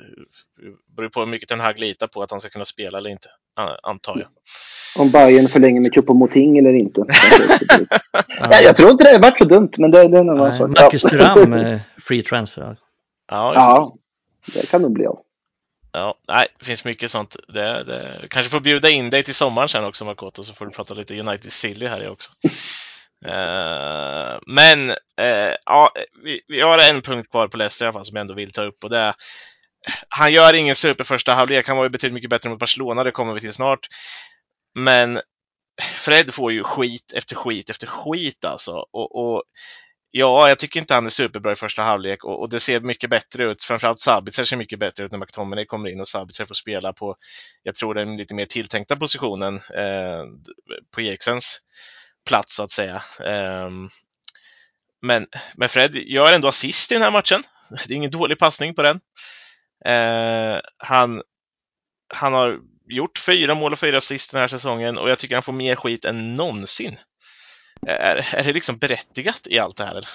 beror på hur mycket den Hag litar på att han ska kunna spela eller inte, antar jag. Om Bayern förlänger med Choupo-Moting eller inte. ja, jag tror inte det har varit så dumt, men det, det är nog Nej, Marcus Thuram, free transfer. Ja, ja, det kan nog bli av. Ja, nej, det finns mycket sånt. Det, det, kanske får bjuda in dig till sommaren sen också Makoto så får du prata lite United Silly här också. uh, men uh, ja, vi, vi, har en punkt kvar på Leicester i alla fall som jag ändå vill ta upp och det är han gör ingen super första halvlek. Han var ju betydligt mycket bättre mot Barcelona. Det kommer vi till snart. Men Fred får ju skit efter skit efter skit alltså. Och, och Ja, jag tycker inte han är superbra i första halvlek och, och det ser mycket bättre ut. Framförallt Sabitzer ser mycket bättre ut när McTominay kommer in och Sabitzer får spela på, jag tror den lite mer tilltänkta positionen eh, på Eriksens plats så att säga. Eh, men, men Fred gör ändå assist i den här matchen. Det är ingen dålig passning på den. Eh, han, han har gjort fyra mål och fyra assist den här säsongen och jag tycker han får mer skit än någonsin. Är, är det liksom berättigat i allt det här? Eller?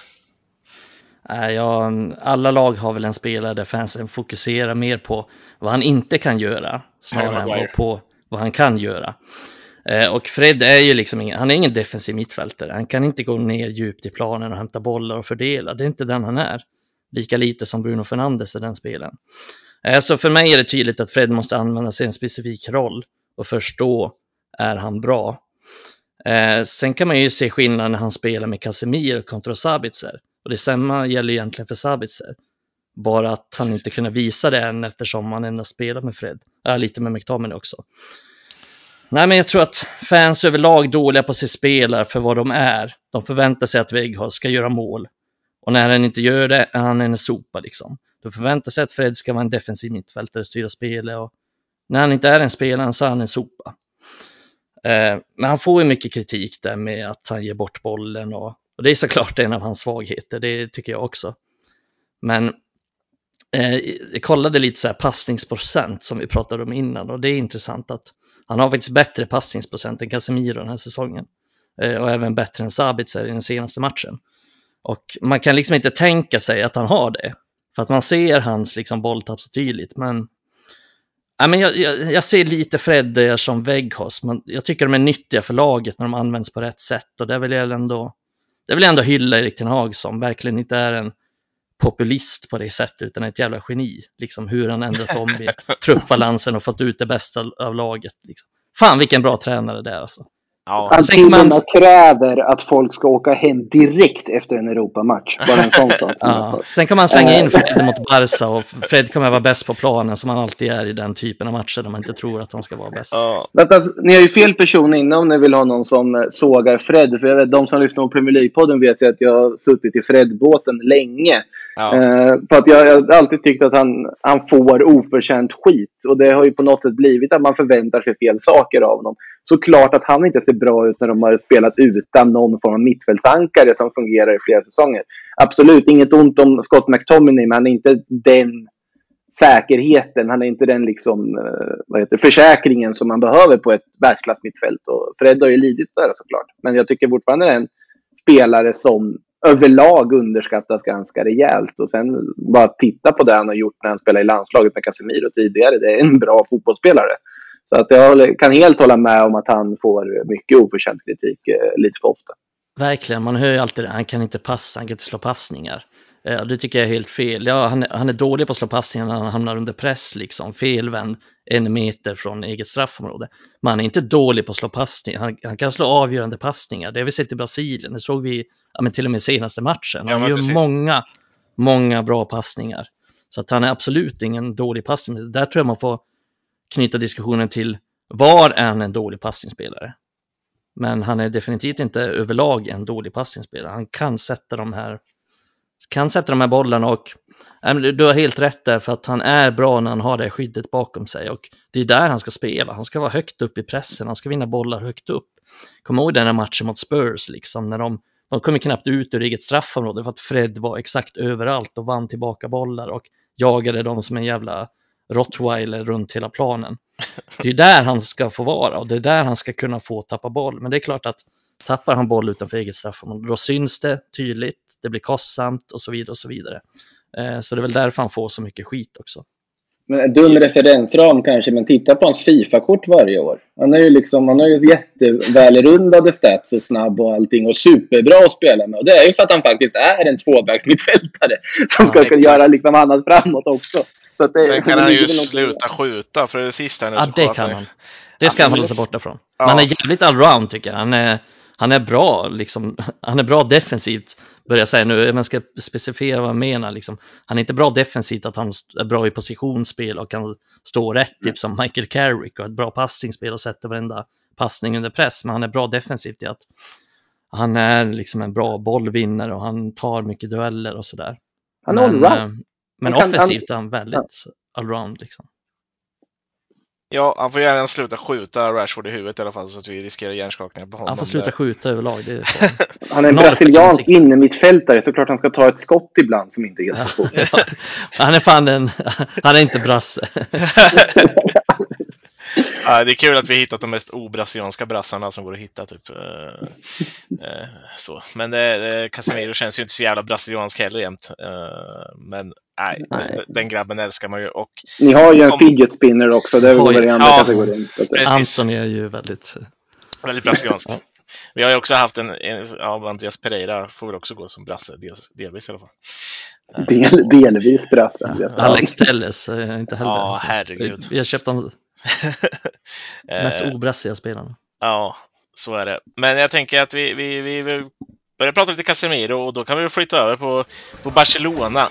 Ja, alla lag har väl en spelare där fansen fokuserar mer på vad han inte kan göra snarare än på vad han kan göra. Eh, och Fred är ju liksom ingen, han är ingen defensiv mittfältare. Han kan inte gå ner djupt i planen och hämta bollar och fördela. Det är inte den han är. Lika lite som Bruno Fernandes är den spelen. Eh, så för mig är det tydligt att Fred måste använda sig en specifik roll och först då är han bra. Eh, sen kan man ju se skillnad när han spelar med Casemiro kontra Sabitzer. Och det samma gäller egentligen för Sabitzer. Bara att han inte kunde visa det än eftersom han endast spelat med Fred. Äh, lite med McTominay också. Nej, men jag tror att fans överlag dåliga på att se spelare för vad de är. De förväntar sig att Weghorst ska göra mål. Och när han inte gör det är han en sopa liksom. De förväntar sig att Fred ska vara en defensiv mittfältare, styra spelet och när han inte är en spelare så är han en sopa. Eh, men han får ju mycket kritik där med att han ger bort bollen och, och det är såklart en av hans svagheter, det tycker jag också. Men eh, jag kollade lite så här passningsprocent som vi pratade om innan och det är intressant att han har faktiskt bättre passningsprocent än Casemiro den här säsongen. Eh, och även bättre än Sabitzer i den senaste matchen. Och man kan liksom inte tänka sig att han har det. För att man ser hans liksom bolltapp så tydligt. Men, ja, men jag, jag, jag ser lite Fred som Weghorst. Men jag tycker de är nyttiga för laget när de används på rätt sätt. Och det vill jag ändå, det vill jag ändå hylla Erik Ten Hag som verkligen inte är en populist på det sättet utan ett jävla geni. Liksom hur han ändrat om i truppbalansen och fått ut det bästa av laget. Liksom. Fan vilken bra tränare det är alltså. Ja. Till man... kräver att folk ska åka hem direkt efter en Europamatch. Bara en sån sak. ja. Sen kan man slänga in Fred mot Barca och Fred kommer vara bäst på planen som han alltid är i den typen av matcher där man inte tror att han ska vara bäst. Ja. Alltså, ni har ju fel person inne om ni vill ha någon som eh, sågar Fred. För jag vet, de som lyssnar på Premier League-podden vet ju att jag har suttit i Fred-båten länge. Ja. Eh, för att jag, jag har alltid tyckt att han, han får oförtjänt skit. Och det har ju på något sätt blivit att man förväntar sig fel saker av honom. Såklart att han inte ser bra ut när de har spelat utan någon form av mittfältsankare som fungerar i flera säsonger. Absolut, inget ont om Scott McTominay, men han är inte den säkerheten. Han är inte den liksom, eh, vad heter, försäkringen som man behöver på ett världsklassmittfält. Och Fred har ju lidit där såklart. Men jag tycker fortfarande det är en spelare som överlag underskattas ganska rejält. Och sen bara titta på det han har gjort när han spelade i landslaget med Casemiro tidigare. Det är en bra fotbollsspelare. Så att jag kan helt hålla med om att han får mycket oförtjänt kritik eh, lite för ofta. Verkligen, man hör ju alltid det, han kan inte passa, han kan inte slå passningar. Eh, det tycker jag är helt fel. Ja, han, han är dålig på att slå passningar när han hamnar under press, liksom felvänd en meter från eget straffområde. Men han är inte dålig på att slå passningar, han, han kan slå avgörande passningar. Det har vi sett i Brasilien, det såg vi ja, men till och med senaste matchen. Han ja, gör precis. många, många bra passningar. Så att han är absolut ingen dålig passning. Där tror jag man får knyta diskussionen till var är han en dålig passningsspelare? Men han är definitivt inte överlag en dålig passningsspelare. Han kan sätta de här kan sätta de här bollarna och du har helt rätt där för att han är bra när han har det skyddet bakom sig och det är där han ska spela. Han ska vara högt upp i pressen, han ska vinna bollar högt upp. Kom ihåg den här matchen mot Spurs liksom när de, de kom knappt ut ur eget straffområde för att Fred var exakt överallt och vann tillbaka bollar och jagade dem som en jävla rottweiler runt hela planen. Det är där han ska få vara och det är där han ska kunna få tappa boll. Men det är klart att tappar han boll utanför eget straffområde då syns det tydligt, det blir kostsamt och så vidare och så vidare. Eh, så det är väl därför han får så mycket skit också. Men en dum referensram kanske, men titta på hans Fifa-kort varje år. Han, är ju liksom, han har ju jättevälrundade stats och snabb och allting och superbra att spela med. Och det är ju för att han faktiskt är en tvåbacksmittfältare som ja, ska göra liksom annat framåt också. Så att det, Sen kan han ju sluta skjuta för det sista nu Ja, det kan han. Det ska han hålla sig borta från. Ja. Men han är jävligt allround tycker jag. Han är, han är bra, liksom. Han är bra defensivt, börjar jag säga nu. Man ska specificera vad jag menar. Liksom. Han är inte bra defensivt, att han är bra i positionsspel och kan stå rätt, typ som Michael Carrick och ett bra passningsspel och sätter varenda passning under press. Men han är bra defensivt i att han är liksom en bra bollvinnare och han tar mycket dueller och sådär. Han är Men, allround. eh, men Han kan- offensivt är han väldigt allround liksom. Ja, han får gärna sluta skjuta Rashford i huvudet i alla fall så att vi riskerar hjärnskakningar på honom. Han får sluta där. skjuta överlag. Det är så. Han är en brasiliansk innermittfältare, såklart han ska ta ett skott ibland som inte är på Ja, han är fan en, han är inte brasse. Ja, det är kul att vi hittat de mest obrasilianska brassarna som går att hitta. Typ. eh, eh, så. Men eh, Casemiro känns ju inte så jävla brasiliansk heller jämt. Eh, men nej, Nej. Den, den grabben älskar man ju. Och Ni har ju en Om- fidget spinner också, det går i andra ja. kategorin. Anton är ju väldigt, väldigt brasiliansk. Vi har ju också haft en, en ja, Andreas Pereira får väl också gå som brasse, dels, delvis i alla fall. Eh, Del, delvis brasse. Alex Telles inte heller. Ja, herregud. Vi har köpt de mest Eh, obrassiga spelarna. Ja, så är det. Men jag tänker att vi, vi, vi börjar prata lite Casemiro och då kan vi flytta över på, på Barcelona.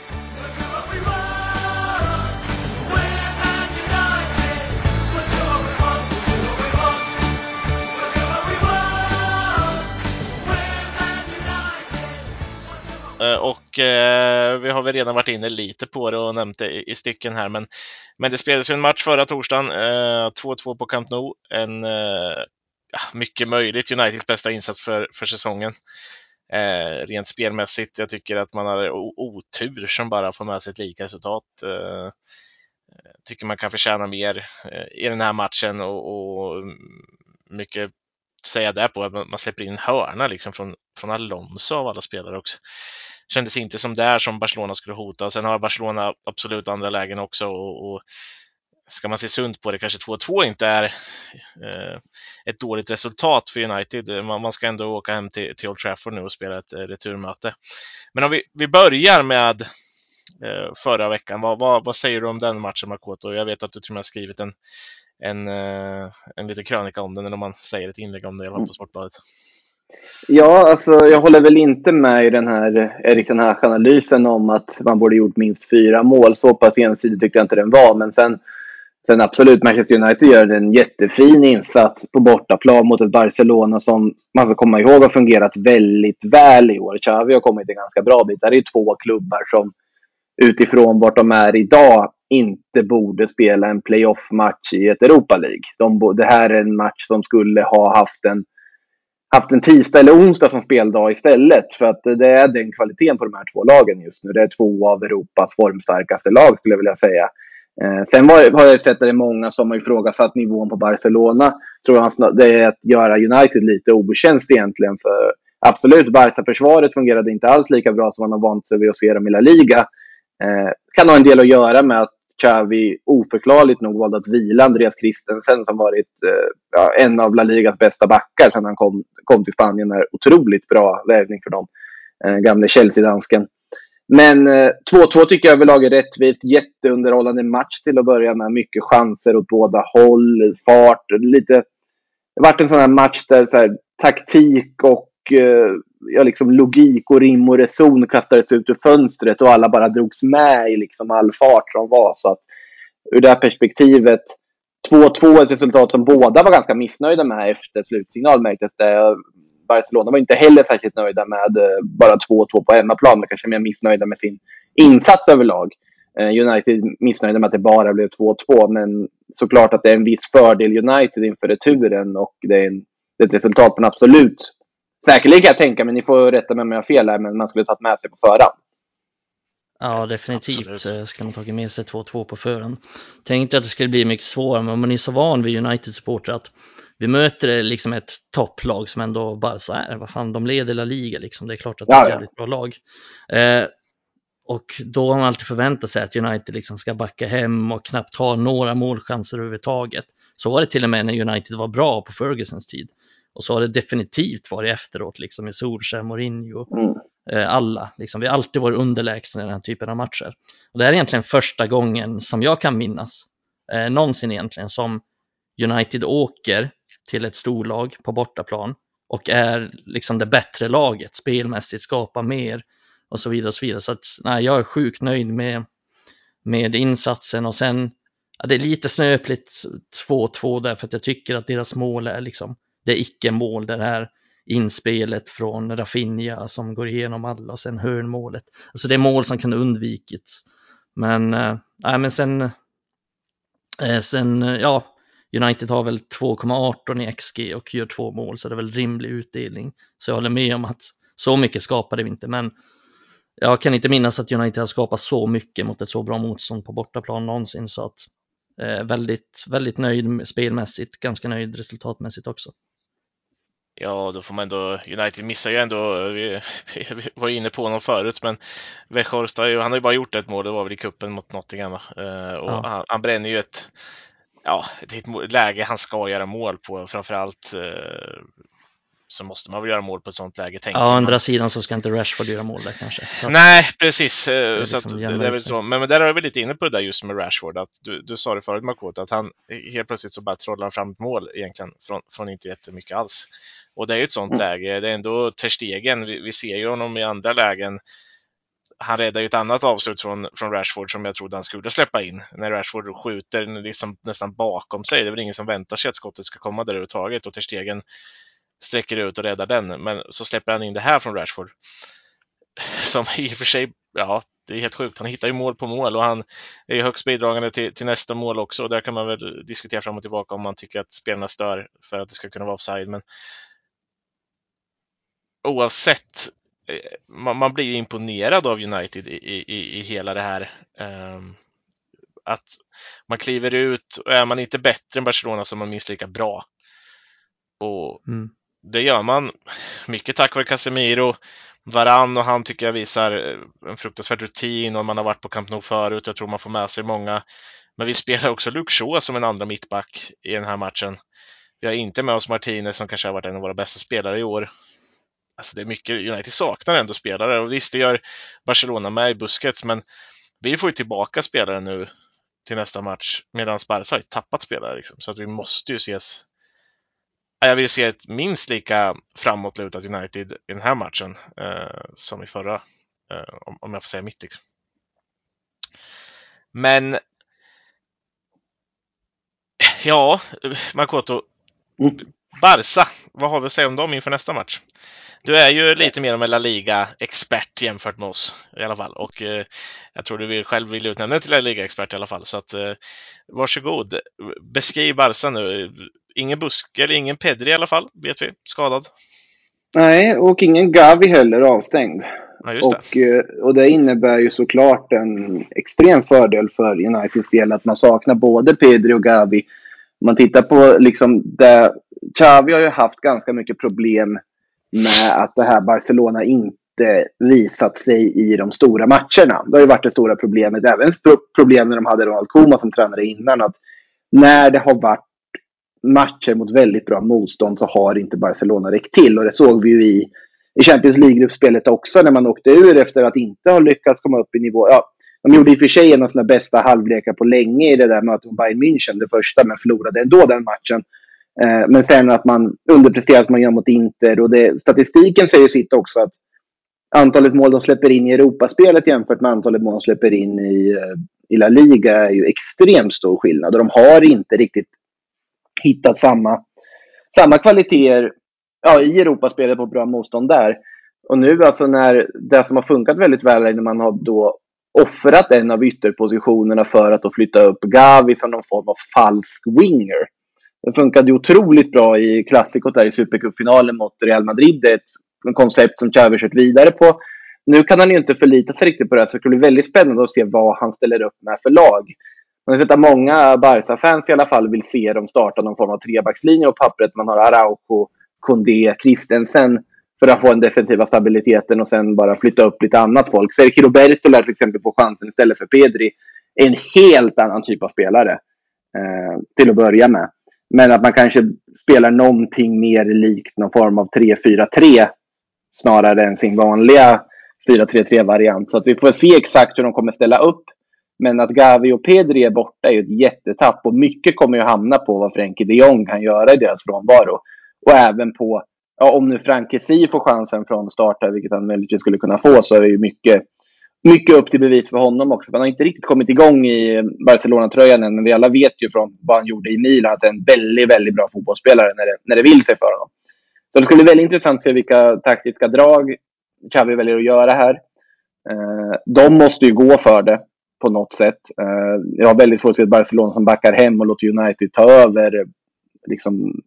Och eh, vi har väl redan varit inne lite på det och nämnt det i, i stycken här, men, men det spelades ju en match förra torsdagen, eh, 2-2 på Camp Nou. En eh, mycket möjligt Uniteds bästa insats för, för säsongen. Eh, rent spelmässigt, jag tycker att man har otur som bara får med sig ett lika resultat. Eh, tycker man kan förtjäna mer eh, i den här matchen och, och mycket säga där på att man släpper in en hörna liksom från, från Alonso av alla spelare också. Kändes inte som där som Barcelona skulle hota. Sen har Barcelona absolut andra lägen också och, och ska man se sunt på det kanske 2-2 inte är eh, ett dåligt resultat för United. Man, man ska ändå åka hem till, till Old Trafford nu och spela ett eh, returmöte. Men om vi, vi börjar med eh, förra veckan. Vad, vad, vad säger du om den matchen Makoto? Jag vet att du till och med har skrivit en, en, eh, en liten krönika om den, eller om man säger ett inlägg om det i alla på Sportbladet. Ja, alltså jag håller väl inte med i den här Erik den här analysen om att man borde gjort minst fyra mål. Så pass ensidig tyckte jag inte den var. Men sen, sen absolut, Manchester United gör en jättefin insats på bortaplan mot ett Barcelona som man ska komma ihåg har fungerat väldigt väl i år. Xavi har kommit en ganska bra bit. Det är två klubbar som utifrån vart de är idag inte borde spela en playoff-match i ett Europa League. De, det här är en match som skulle ha haft en haft en tisdag eller onsdag som speldag istället. För att det är den kvaliteten på de här två lagen just nu. Det är två av Europas formstarkaste lag skulle jag vilja säga. Eh, sen var, har jag sett att det är många som har ifrågasatt nivån på Barcelona. Tror jag det är att göra United lite otjänst egentligen. För absolut, Barca-försvaret fungerade inte alls lika bra som man har vant sig vid att se dem i La Liga. Eh, kan ha en del att göra med att Xavi oförklarligt nog valde att vila Andreas Christensen som varit eh, ja, en av La Ligas bästa backar sedan han kom, kom till Spanien. är otroligt bra värvning för dem. Eh, gamle Chelsea-dansken. Men eh, 2-2 tycker jag överlag är rättvist. Jätteunderhållande match till att börja med. Mycket chanser åt båda håll. Fart. Lite, det har varit en sån här match där så här, taktik och eh, ja, liksom logik och rim och reson kastades ut ur fönstret och alla bara drogs med i liksom all fart som var. Så att ur det här perspektivet 2-2 ett resultat som båda var ganska missnöjda med efter slutsignal märktes det. Barcelona var inte heller särskilt nöjda med eh, bara 2-2 på hemmaplan, men kanske mer missnöjda med sin insats överlag. Eh, United missnöjda med att det bara blev 2-2, men såklart att det är en viss fördel United inför returen och det är, en, det är ett resultat man absolut Säkerligen kan jag tänka, men ni får rätta mig om jag har fel här, men man skulle tagit med sig på förhand. Ja, definitivt Absolut. eh, ska man tagit med sig 2-2 på förhand. Tänkte att det skulle bli mycket svårare, men man är så van vid United-supportrar att vi möter liksom ett topplag som ändå bara så här, vad fan, de leder La Liga liksom. Det är klart att det är ett jävligt bra lag. Eh, och då har man alltid förväntat sig att United liksom ska backa hem och knappt ha några målchanser överhuvudtaget. Så var det till och med när United var bra på Fergusons tid. Och så har det definitivt varit efteråt, liksom med Solskjaer, Mourinho, Mm. eh, alla. Liksom, vi har alltid varit underlägsna i den här typen av matcher. Och det här är egentligen första gången som jag kan minnas, eh, någonsin egentligen, som United åker till ett storlag på bortaplan och är liksom det bättre laget, spelmässigt skapar mer och så vidare. Och så vidare. Så att, nej, jag är sjukt nöjd med, med insatsen och sen, ja, det är lite snöpligt 2-2 där för att jag tycker att deras mål är liksom, det är icke-mål, det här inspelet från Rafinha som går igenom alla och sen hörnmålet. Alltså det är mål som kunde undvikits. Men, äh, men sen, äh, sen, eh, ja, United har väl 2,18 i XG och gör två mål så det är väl rimlig utdelning. Så jag håller med om att så mycket skapade vi inte men jag kan inte minnas att United har skapat så mycket mot ett så bra motstånd på bortaplan någonsin så att eh, väldigt, väldigt nöjd spelmässigt, ganska nöjd resultatmässigt också. Ja, då får man ändå, United missar ju ändå, vi, vi var inne på honom förut, men Weghorst han har ju bara gjort ett mål, det var väl i kuppen mot Nottingham, uh, och ja. han, han bränner ju ett, ja, ett läge han ska göra mål på, framförallt uh, så måste man väl göra mål på ett sånt läge. Ja, å andra sidan så ska inte Rashford göra mål där kanske. Så Nej, precis. Det är, liksom det, det är väl så. Men, men där är vi lite inne på det där just med Rashford. Att du, du sa det förut Makoto, att han helt plötsligt så bara trollar fram ett mål egentligen från, från inte jättemycket alls. Och det är ju ett sånt mm. läge. Det är ändå Terstegen. Vi, vi ser ju honom i andra lägen han räddar ju ett annat avslut från, från Rashford som jag trodde han skulle släppa in. När Rashford skjuter liksom nästan bakom sig. Det är väl ingen som väntar sig att skottet ska komma där överhuvudtaget och Terstegen sträcker ut och räddar den. Men så släpper han in det här från Rashford. Som i och för sig, ja, det är helt sjukt. Han hittar ju mål på mål och han är ju högst bidragande till, till nästa mål också. Och där kan man väl diskutera fram och tillbaka om man tycker att spelarna stör för att det ska kunna vara offside. Men oavsett, eh, man, man blir imponerad av United i, i, i hela det här. Um, att man kliver ut och är man inte bättre än Barcelona så är man minst lika bra. Och mm det gör man mycket tack vare Casemiro. Varann och han tycker jag visar eh, en fruktansvärd rutin och man har varit på Camp Nou förut. Jag tror man får med sig många. Men vi spelar också Luke Shaw som en andra mittback i den här matchen. Vi har inte med oss Martinez som kanske har varit en av våra bästa spelare i år. Alltså det är mycket, United saknar ändå spelare och visst det gör Barcelona med i buskets men vi får ju tillbaka spelare nu till nästa match medan Barca har tappat spelare liksom. Så att vi måste ju ses jag vill se ett minst lika framåtlutat United i den här matchen eh, som i förra, eh, om, om, jag får säga mitt. Liksom. Men ja, Makoto, mm. Barca, vad har vi att säga om dem inför nästa match? Du är ju lite mer om en La Liga-expert jämfört med oss i alla fall. Och eh, jag tror du vill, själv vill utnämna dig till La Liga-expert i alla fall. Så att eh, varsågod, beskriv Barca nu. Ingen Buske eller ingen Pedri i alla fall, vet vi, skadad. Nej, och ingen Gavi heller avstängd. Ja, det. Och, eh, och det innebär ju såklart en extrem fördel för Uniteds del att man saknar både Pedri och Gavi. Om man tittar på liksom det, Xavi har ju haft ganska mycket problem med att det här Barcelona inte visat sig i de stora matcherna. Det har ju varit det stora problemet. Även problem när de hade Ronald Koeman som tränare innan. Att när det har varit matcher mot väldigt bra motstånd så har inte Barcelona räckt till. Och det såg vi ju i, i Champions League-gruppspelet också när man åkte ur efter att inte ha lyckats komma upp i nivå. Ja, de gjorde i och för sig en av sina bästa halvlekar på länge i det där mötet mot Bayern München, det första, men förlorade ändå den matchen. Eh, men sen att man underpresterar som man gör mot Inter. Och det, statistiken säger sitt också att antalet mål de släpper in i Europaspelet jämfört med antalet mål de släpper in i, eh, i La Liga är ju extremt stor skillnad. Och de har inte riktigt hittat samma, samma kvaliteter ja, i Europaspelet på bra motstånd där. Och nu alltså när det som har funkat väldigt väl är när man har då offrat en av ytterpositionerna för att då flytta upp Gavi som någon form av falsk winger. Det funkade ju otroligt bra i klassikot där i Supercupfinalen mot Real Madrid. Det är ett koncept som Xavi kört vidare på. Nu kan han ju inte förlita sig riktigt på det, här. så det blir väldigt spännande att se vad han ställer upp med för lag. Man har sett att många Barca-fans i alla fall vill se dem starta någon form av trebackslinje och pappret. Man har Araujo, Kondé, Christensen för att få den defensiva stabiliteten och sen bara flytta upp lite annat folk. Sergio Roberto lär till exempel få chansen istället för Pedri. En helt annan typ av spelare eh, till att börja med. Men att man kanske spelar någonting mer likt någon form av 3-4-3 snarare än sin vanliga 4-3-3-variant. Så att vi får se exakt hur de kommer ställa upp. Men att Gavi och Pedri är borta är ju ett jättetapp och mycket kommer ju hamna på vad Frenkie de Jong kan göra i deras frånvaro. Och även på, ja, om nu Frank Si får chansen från start här, vilket han möjligtvis skulle kunna få, så är det ju mycket mycket upp till bevis för honom också. Han har inte riktigt kommit igång i Barcelona-tröjan än, men vi alla vet ju från vad han gjorde i Milan att han är en väldigt, väldigt bra fotbollsspelare när det, när det vill sig för honom. Så det skulle bli väldigt intressant att se vilka taktiska drag Xavi väljer att göra här. Eh, de måste ju gå för det på något sätt. Eh, jag har väldigt svårt att se ett Barcelona som backar hem och låter United ta över liksom,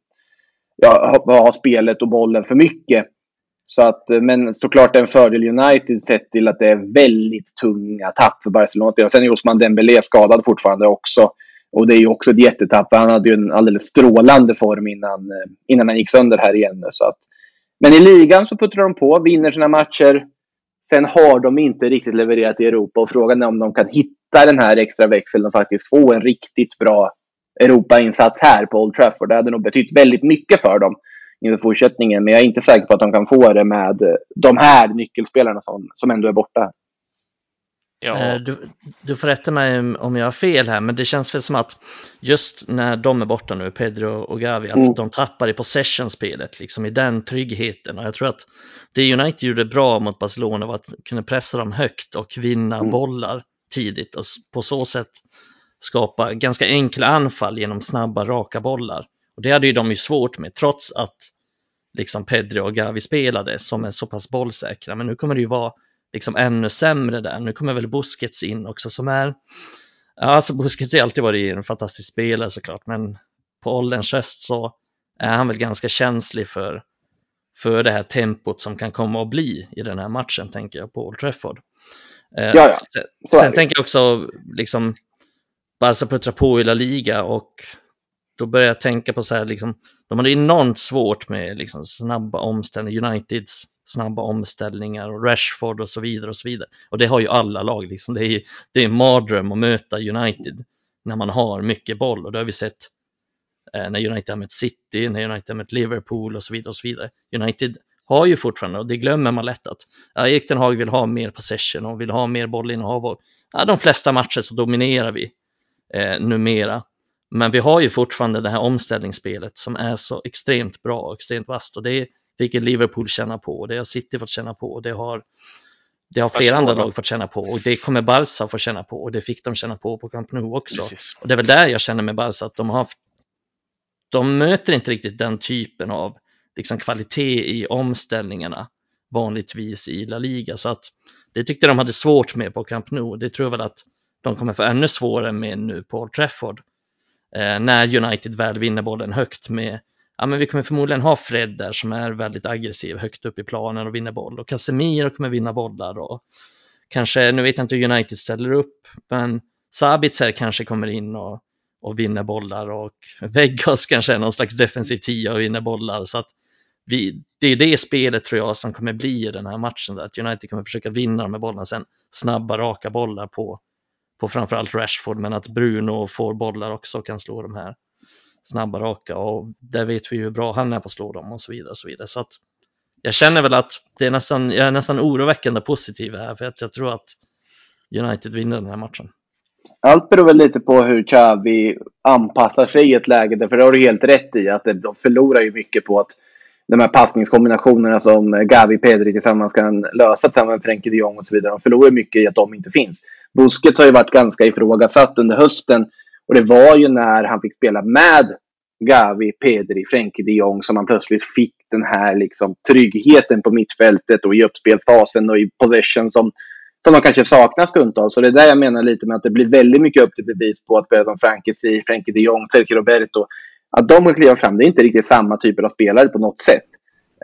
ja, ha spelet och bollen för mycket. Så att, eh, men såklart en fördel United sett till att det är väldigt tunga tapp för Barcelona. Och sen är Osman Dembélé skadad fortfarande också. Och det är ju också ett jättetapp. Han hade ju en alldeles strålande form innan, eh, innan han gick sönder här igen. Så att, men i ligan så puttrar de på, vinner sina matcher. Sen har de inte riktigt levererat i Europa och frågan är om de kan hitta den här extra växeln och faktiskt få en riktigt bra Europa-insats här på Old Trafford. Det hade nog betytt väldigt mycket för dem inför fortsättningen. Men jag är inte säker på att de kan få det med de här nyckelspelarna som, som ändå är borta. Ja. Eh, du, du får rätta mig om jag har fel här, men det känns väl som att just när de är borta nu, Pedro och Gavi, att mm. de tappar i possession-spelet, liksom i den tryggheten. Och jag tror att det United gjorde bra mot Barcelona var att kunna pressa dem högt och vinna mm. bollar tidigt och på så sätt skapa ganska enkla anfall genom snabba, raka bollar. Och det hade ju de ju svårt med, trots att liksom Pedro och Gavi spelade som är så pass bollsäkra. Men nu kommer det ju vara liksom ännu sämre där. Nu kommer väl Busquets in också som är, ja alltså Busquets har alltid varit en fantastisk spelare såklart, men på ålderns höst så är han väl ganska känslig för, för det här tempot som kan komma att bli i den här matchen, tänker jag, på Old Trafford. Eh, ja, ja. Sen, sen tänker jag också, liksom, Barca puttrar på i La Liga och då börjar jag tänka på så här, liksom, de hade enormt svårt med liksom, snabba omställningar, Uniteds snabba omställningar och Rashford och så vidare och så vidare. Och det har ju alla lag, liksom. det, är, det är en mardröm att möta United när man har mycket boll och det har vi sett eh, när United har mött City, när United har mött Liverpool och så vidare och så vidare. United har ju fortfarande, och det glömmer man lätt att ja, Erik Hag vill ha mer possession och vill ha mer bollinnehav och ja, de flesta matcher så dominerar vi eh, numera. Men vi har ju fortfarande det här omställningsspelet som är så extremt bra och extremt vasst och det fick Liverpool känna på och det har City fått känna på och det har, det har flera andra lag fått känna på och det kommer Barca få känna på och det fick de känna på på Camp Nou också. Precis. Och det är väl där jag känner med Barca att de har de möter inte riktigt den typen av liksom, kvalitet i omställningarna vanligtvis i La Liga så att det tyckte de hade svårt med på Camp Nou. Det tror jag väl att de kommer få ännu svårare med nu på Old Trafford. Eh, när United väl vinner bollen högt med, ja men vi kommer förmodligen ha Fred där som är väldigt aggressiv högt upp i planen och vinner boll och Casemiro kommer vinna bollar och kanske, nu vet jag inte hur United ställer upp, men Sabitzer kanske kommer in och, och vinner bollar och Vegas kanske är någon slags defensiv tia och vinner bollar så att vi, det är det spelet tror jag som kommer bli i den här matchen, där, att United kommer försöka vinna de här bollarna sen, snabba raka bollar på på framförallt Rashford, men att Bruno får bollar också och kan slå de här snabba raka och där vet vi ju hur bra han är på att slå dem och så vidare. Och så vidare. Så att jag känner väl att det är nästan, jag är nästan oroväckande positiv här för att jag tror att United vinner den här matchen. Allt beror väl lite på hur Xavi anpassar sig i ett läge, för det har du helt rätt i att de förlorar ju mycket på att de här passningskombinationerna som Gavi Pedri tillsammans kan lösa tillsammans med Frenkie de Jong och så vidare. De förlorar mycket i att de inte finns. Busquets har ju varit ganska ifrågasatt under hösten. Och det var ju när han fick spela med Gavi, Pedri, Frenkie de Jong som han plötsligt fick den här liksom tryggheten på mittfältet och i uppspelsfasen och i possession som, som de kanske saknar stundtals. Så det är där jag menar lite med att det blir väldigt mycket upp till bevis på att spela som Frankie Frenkie de Jong, Sergio Roberto. Att de kan kliva fram, det är inte riktigt samma typer av spelare på något sätt.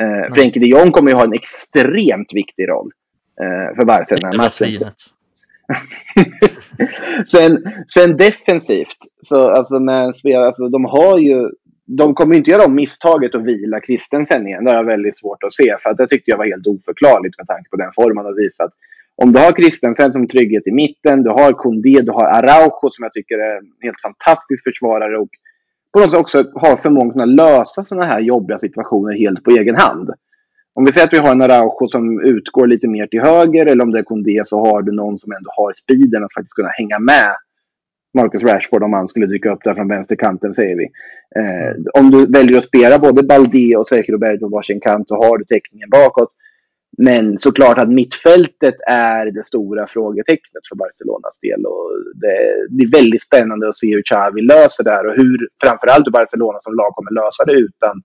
Eh, mm. Frenkie de Jong kommer ju ha en extremt viktig roll eh, för Barca den här matchen. sen, sen defensivt, så alltså med spelare, alltså de har ju de kommer inte göra om misstaget att vila Kristensen igen. Det har jag väldigt svårt att se. För att det tyckte jag var helt oförklarligt med tanke på den formen och visat. Om du har Kristensen som trygghet i mitten, du har Kondé, du har Araujo som jag tycker är en helt fantastisk försvarare och på något sätt också har förmågan att kunna lösa sådana här jobbiga situationer helt på egen hand. Om vi säger att vi har en Araujo som utgår lite mer till höger eller om det är Kondé så har du någon som ändå har speeden att faktiskt kunna hänga med Marcus Rashford om han skulle dyka upp där från vänsterkanten säger vi. Eh, om du väljer att spela både Balde och Sergio Berg på varsin kant så har du täckningen bakåt. Men såklart att mittfältet är det stora frågetecknet för Barcelonas del. Och det, det är väldigt spännande att se hur Xavi löser det här och hur framförallt Barcelona som lag kommer lösa det utan,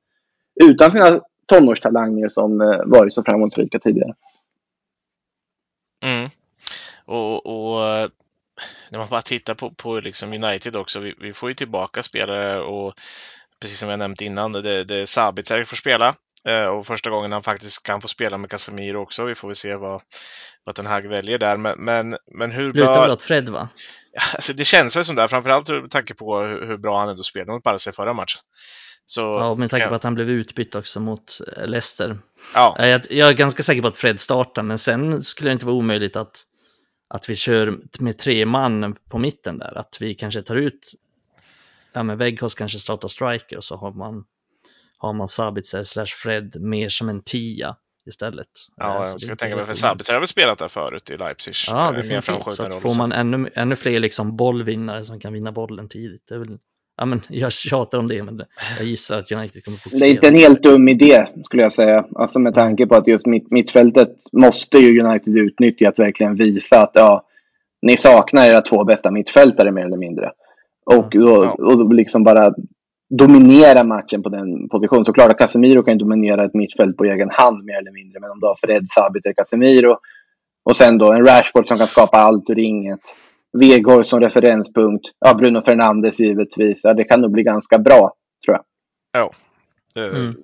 utan sina tonårstalanger som eh, varit så framgångsrika tidigare. Mm. Och, och eh, när man bara tittar på, på liksom United också, vi, vi, får ju tillbaka spelare och precis som jag nämnt innan, det, det är Sabitzer får spela eh, och första gången han faktiskt kan få spela med Casemiro också. Vi får väl se vad, vad den här väljer där. Men, men, men hur Lutar bör... väl åt Fred va? Alltså, det känns väl som det, framförallt med tanke på hur, hur bra han ändå spelade mot Barca förra matchen. Så, ja, med tanke på att han blev utbytt också mot eh, Leicester. Ja. Jag, jag är ganska säker på att Fred startar, men sen skulle det inte vara omöjligt att, att vi kör med tre man på mitten där. Att vi kanske tar ut, ja men Weghorst kanske startar striker och så har man, har man Sabitzer slash Fred mer som en tia istället. Ja, eh, jag skulle tänka mig, för Sabitzer har väl spelat där förut i Leipzig. Ja, det finns så att får man ännu, ännu fler liksom bollvinnare som kan vinna bollen tidigt. Det är väl, ja, men jag tjatar om det, men jag gissar att United kommer fokusera. Det är inte en helt dum idé, skulle jag säga. Alltså med tanke på att just mitt, mittfältet måste ju United utnyttja att verkligen visa att ja, ni saknar era två bästa mittfältare mer eller mindre. Och, då, och liksom bara dominera matchen på den positionen. Såklart att Casemiro kan dominera ett mittfält på egen hand mer eller mindre. Men om du har Fred, Sabitzer, Casemiro och sen då en Rashford som kan skapa allt ur inget. Vegor som referenspunkt. Ja, Bruno Fernandes givetvis. Ja, det kan nog bli ganska bra, tror jag. Ja. Det, mm.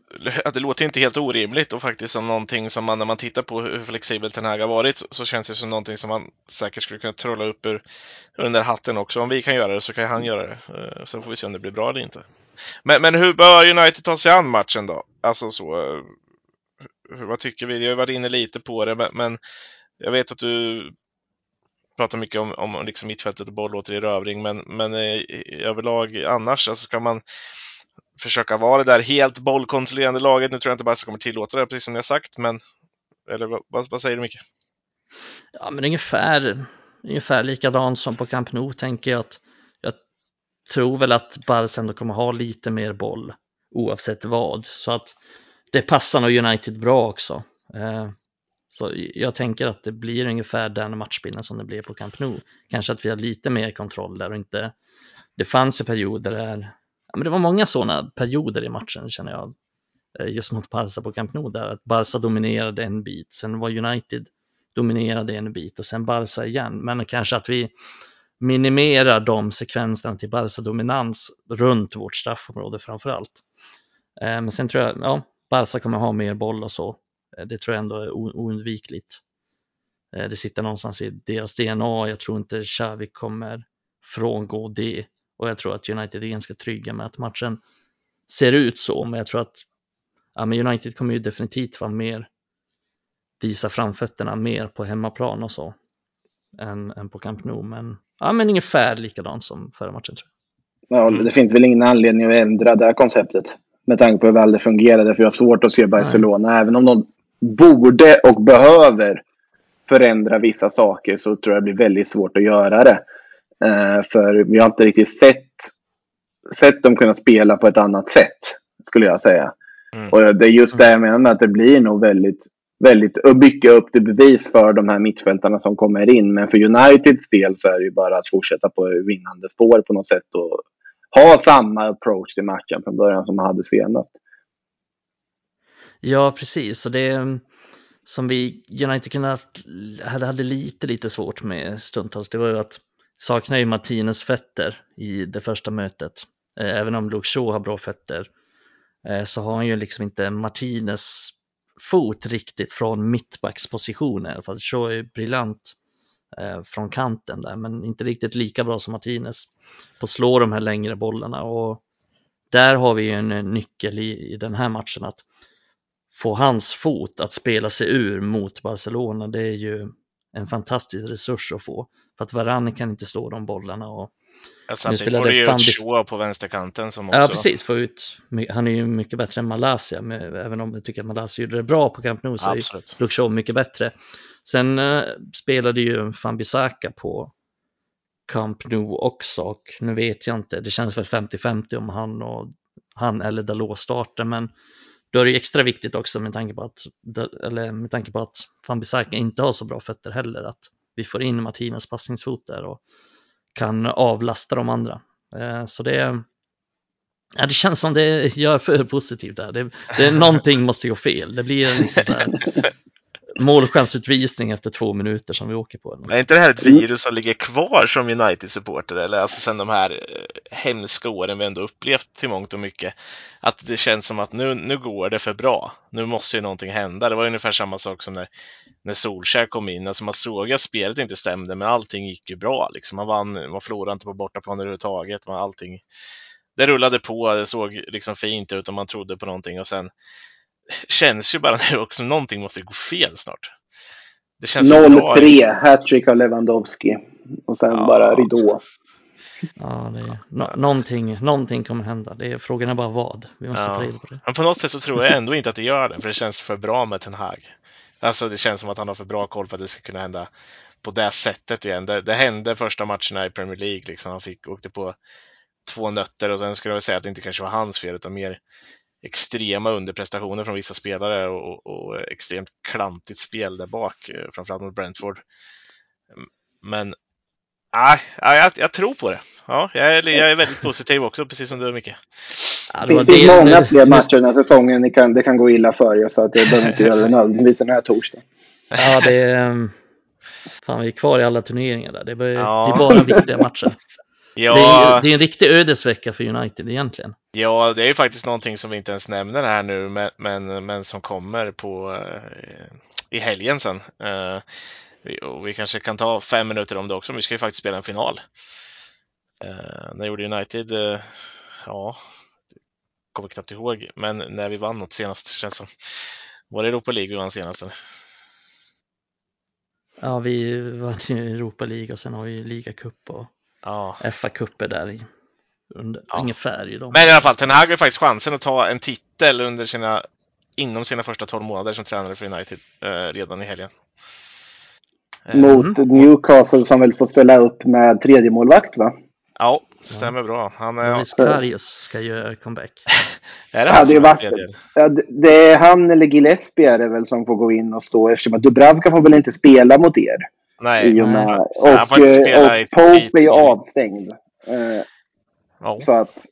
det låter inte helt orimligt och faktiskt som någonting som man när man tittar på hur flexibelt den här har varit så, så känns det som någonting som man säkert skulle kunna trolla upp ur, där hatten också. Om vi kan göra det så kan han göra det. Uh, sen får vi se om det blir bra eller inte. Men, men hur bör United ta sig an matchen då? Alltså så. Uh, vad tycker vi? Jag har varit inne lite på det, men, men jag vet att du pratar mycket om, om liksom mittfältet och bollåter i men, men eh, överlag annars, alltså ska man försöka vara det där helt bollkontrollerande laget. Nu tror jag inte Barca kommer tillåta det, precis som ni har sagt, men eller vad, vad säger du Micke? Ja, men ungefär, ungefär likadant som på Camp Nou tänker jag att jag tror väl att Barca ändå kommer ha lite mer boll oavsett vad, så att det passar nog United bra också. Eh, så jag tänker att det blir ungefär den matchbilden som det blir på Camp Nou. Kanske att vi har lite mer kontroll där och inte. Det fanns ju perioder där, ja, men det var många sådana perioder i matchen känner jag. Eh, just mot Barca på Camp Nou där att Barca dominerade en bit, sen var United dominerade en bit och sen Barca igen. Men kanske att vi minimerar de sekvenserna till Barca dominans runt vårt straffområde framför allt. Eh, men sen tror jag, ja, Barca kommer ha mer boll och så. Eh, det tror jag ändå är oundvikligt. Eh, det sitter någonstans i deras DNA. Jag tror inte Xavi kommer frångå det och jag tror att United är ganska trygga med att matchen ser ut så. Men jag tror att ja, men United kommer ju definitivt vara mer visa framfötterna mer på hemmaplan och så än, än på Camp Nou. Men, ja, men ungefär likadant som förra matchen tror jag. Ja, det finns väl ingen anledning att ändra det här konceptet med tanke på hur väl det fungerade. För jag har svårt att se Barcelona, Nej. även om de borde och behöver förändra vissa saker så tror jag det blir väldigt svårt att göra det. Uh, för vi har inte riktigt sett, sett dem kunna spela på ett annat sätt, skulle jag säga. Mm. Och det är just det jag menar med att det blir nog väldigt, väldigt mycket upp till bevis för de här mittfältarna som kommer in. Men för Uniteds del så är det ju bara att fortsätta på vinnande spår på något sätt och ha samma approach till matchen från början som man hade senast. Ja, precis. Och det mm, som vi United kunde haft, hade, hade lite, lite svårt med stundtals, det var ju att saknar ju Martinez fötter i det första mötet. Eh, även om Luke Shaw har bra fötter eh, så har han ju liksom inte Martinez fot riktigt från mittbackspositioner. För Shaw är briljant eh, från kanten där, men inte riktigt lika bra som Martinez på att slå de här längre bollarna. Och där har vi ju en nyckel i, i den här matchen att få hans fot att spela sig ur mot Barcelona, det är ju en fantastisk resurs att få. För att Varane kan inte slå de bollarna. Och ja, samtidigt får du ju ut Shaw på vänsterkanten som också... Ja, precis. Få ut, han är ju mycket bättre än Malaysia, med, även om jag tycker att Malaysia gjorde det bra på Camp Nou så Absolut. är Luke Shaw mycket bättre. Sen uh, spelade ju Fambisaka på Camp Nou också och nu vet jag inte, det känns väl 50-50 om han, och, han eller Dalot startar, men då är det extra viktigt också med tanke på att, eller med tanke på att Fambisaka inte har så bra fötter heller, att vi får in Martinez passningsfot där och kan avlasta de andra. Eh, så det, Ja, det känns som det gör för positivt där. Det, det, någonting måste gå fel. Det blir liksom så här målchansutvisning efter två minuter som vi åker på. Är inte det här ett virus som ligger kvar som United-supporter? Eller alltså sen de här eh, hemska åren vi ändå upplevt till mångt och mycket. Att det känns som att nu, nu går det för bra. Nu måste ju någonting hända. Det var ungefär samma sak som när, när Solskär kom in. Alltså man såg att spelet inte stämde, men allting gick ju bra. Liksom. Man vann, man förlorade inte på bortaplan överhuvudtaget. Man, allting, det rullade på, det såg liksom fint ut och man trodde på någonting och sen känns ju bara nu också någonting måste gå fel snart. Det känns 0-3, hattrick av Lewandowski och sen ja. bara ridå. Ja, det är, no, någonting, någonting kommer hända. Det är, frågan är bara vad. Vi måste ja. ta reda på det. Men på något sätt så tror jag ändå inte att det gör det, för det känns för bra med Ten Hag. Alltså det känns som att han har för bra koll för att det ska kunna hända på det sättet igen. Det, det hände första matcherna i Premier League, liksom. han fick, åkte på två nötter och sen skulle jag säga att det inte kanske var hans fel utan mer extrema underprestationer från vissa spelare och, och extremt klantigt spel där bak, eh, framförallt mot Brentford. Men nej, jag, jag tror på det. Ja, jag är, jag är väldigt positiv också, precis som du Micke. Ja, det, finns många fler matcher den här säsongen det kan, det kan gå illa för så att det behöver inte göra det nödvändigtvis den här torsdagen. Ja, det är... Fan, vi är kvar i alla turneringar där. Det är bara, ja. det är bara viktiga matcher. Ja. Det, är, det är en riktig ödesvecka för United egentligen. Ja, det är ju faktiskt någonting som vi inte ens nämner här nu, men, men, men som kommer på uh, i helgen sen. Uh, vi, och vi kanske kan ta fem minuter om det också, men vi ska ju faktiskt spela en final. Uh, när gjorde United, uh, ja, kommer knappt ihåg, men när vi vann något senast känns som. Var det Europa League vi vann senast? Eller? Ja, vi vann ju Europa League och sen har vi ligacup och ja. FA-cuper där i. Under, ja. Ungefär i dem. Men i alla fall, Ten Hag har faktiskt chansen att ta en titel under sina, inom sina första 12 månader som tränare för United eh, redan i helgen. Eh, Mot mm. Newcastle som väl får ställa upp med tredje målvakt va? Ja, stämmer ja. bra. Han är... Luis Karius ska göra comeback. är det han ja, det, är ja, det är han eller Gillespie är det väl som får gå in och stå eftersom att Dubravka får väl inte spela mot er. Nej. I och med, nej. och, och, och Pope är ju avstängd. Eh, ja. Så att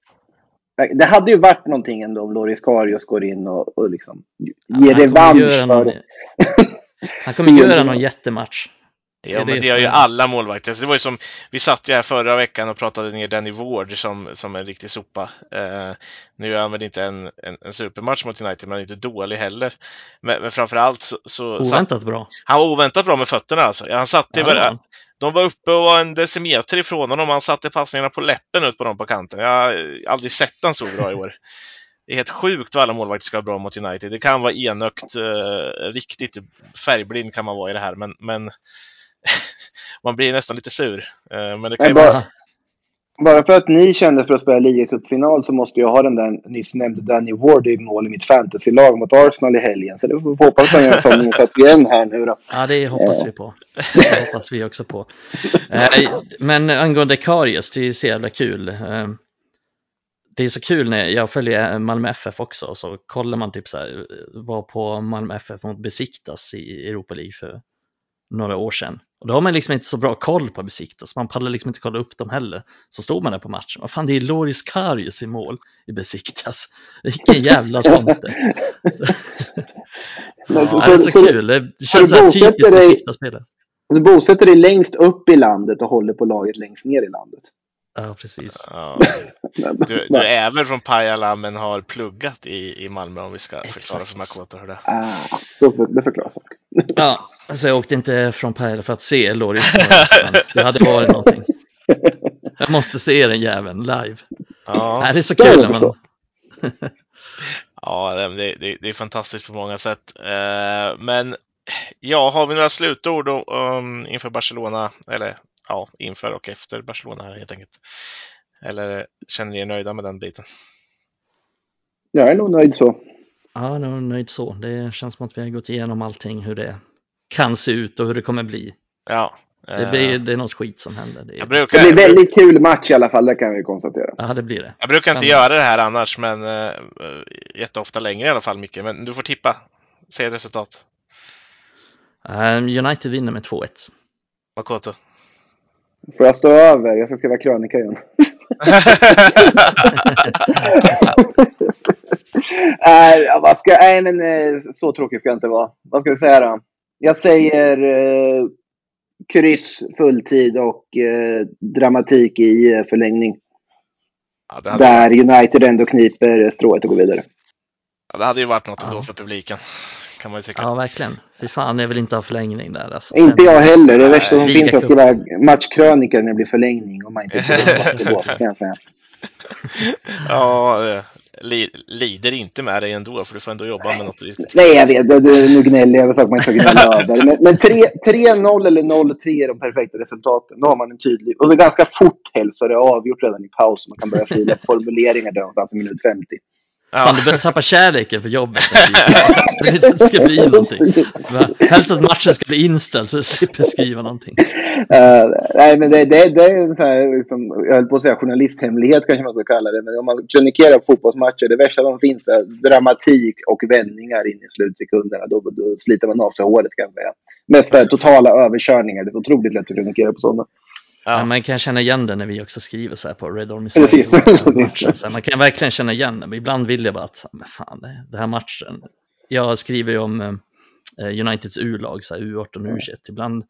eh, det hade ju varit någonting ändå om Loris Karius går in och, och liksom ger revansch för... Någon, han kommer göra någon jättematch. Ja, det men det gör ju alla målvakter. Det var ju som, vi satt ju här förra veckan och pratade ner Danny Ward som, som en riktig sopa. Uh, nu är han väl inte en, en, en, supermatch mot United, men han är inte dålig heller. Men, men framförallt så... så oväntat satt, bra. Han var oväntat bra med fötterna alltså. Han satte ja, bara, de var uppe och var en decimeter ifrån honom. Han satte passningarna på läppen ut på dem på kanten. Jag har aldrig sett han så bra i år. Det är helt sjukt vad alla målvakter ska vara bra mot United. Det kan vara enögt, uh, riktigt färgblind kan man vara i det här, men, men man blir nästan lite sur. Eh, men det kan bara, vara bara för att ni kände för att spela ligacupfinal så måste jag ha den där nyss nämnde Danny Ward i mål i mitt fantasylag mot Arsenal i helgen. Så det får vi hoppas att han gör en sån insats igen här nu då. Ja, det hoppas vi på. Det hoppas vi också på. Eh, men angående Karius, det är så jävla kul. Eh, det är så kul när jag följer Malmö FF också och så kollar man typ så här, var på Malmö FF mot Besiktas i Europa League för några år sedan. Och då har man liksom inte så bra koll på Besiktas, man pallar liksom inte kolla upp dem heller. Så står man där på matchen, vad fan det är Loris Karius i mål i Besiktas. Vilken jävla tomte. ja, så, det är så, så kul, det känns så här typiskt Besiktas-spelare. Du bosätter dig längst upp i landet och håller på laget längst ner i landet. Ja, precis. Ja. Du, du, är väl från Pajala men har pluggat i, i Malmö om vi ska förklara för Makoto hur det är. Ah, det förklarar saken. Ja, alltså jag åkte inte från Pajala för att se Loris Det hade varit någonting. Jag måste se den jäveln live. Ja. Det är så kul när man... ja, det, det, det, är fantastiskt på många sätt. Eh, men ja, har vi några slutord um, inför Barcelona? Eller ja, inför och efter Barcelona helt enkelt. Eller känner ni er nöjda med den biten? Jag är nog nöjd så. Ja, jag är nog nöjd så. Det känns som att vi har gått igenom allting, hur det kan se ut och hur det kommer bli. Ja. Det, blir, det är något skit som händer. Det, är... brukar, det blir väldigt kul match i alla fall, det kan vi konstatera. Ja, det blir det. Jag brukar inte göra det här annars, men uh, jätteofta längre i alla fall, Micke. Men du får tippa. Säg ett resultat. Um, United vinner med 2-1. Makoto? Får jag stå över? Jag ska skriva krönika igen. äh, vad ska, nej, men eh, så tråkigt ska jag inte vara. Vad ska vi säga då? Jag säger eh, kryss, fulltid och eh, dramatik i eh, förlängning. Ja, hade, Där United ändå kniper strået och går vidare. ja, det hade ju varit något Ja. ändå för publiken. Kan man ju tycka. Ja, verkligen. Fy fan, jag vill inte ha förlängning där. Alltså. Inte jag heller. Det värsta som finns är att skriva matchkrönikor när det blir förlängning och man inte vart det kan jag säga. Ja, li, lider inte med dig ändå, för du får ändå jobba med något riktigt. Nej, jag vet. Det, det, nu gnäller jag över saker man inte ska gnälla över. Men, men tre- 3-0 eller 0-3 är de perfekta resultaten. Då har man en tydlig... Och det är ganska fort helst så är det avgjort redan i paus. Man kan börja fila formuleringar där någonstans i minut 50. Ja, Fan, du börjar tappa kärleken för jobbet. Jag vill inte det ska bli någonting. Helst att matchen ska bli inställd så du slipper skriva någonting. Eh, nej, men det, det, det är en sån här, liksom, jag höll på att säga journalisthemlighet kanske man ska kalla det. Men om man kronikerar fotbollsmatcher, det värsta som finns är dramatik och vändningar in i slutsekunderna. Då, då sliter man av sig håret kan jag säga. Mest totala överkörningar. Det är otroligt lätt att kronikera på sådana. Ja. Man kan känna igen det när vi också skriver så här på Red Army Precis. Man kan verkligen känna igen det, men ibland vill jag bara att, men fan, det- här matchen. Jag skriver ju om eh, Uniteds U-lag, så här, U18 och U21. Ibland,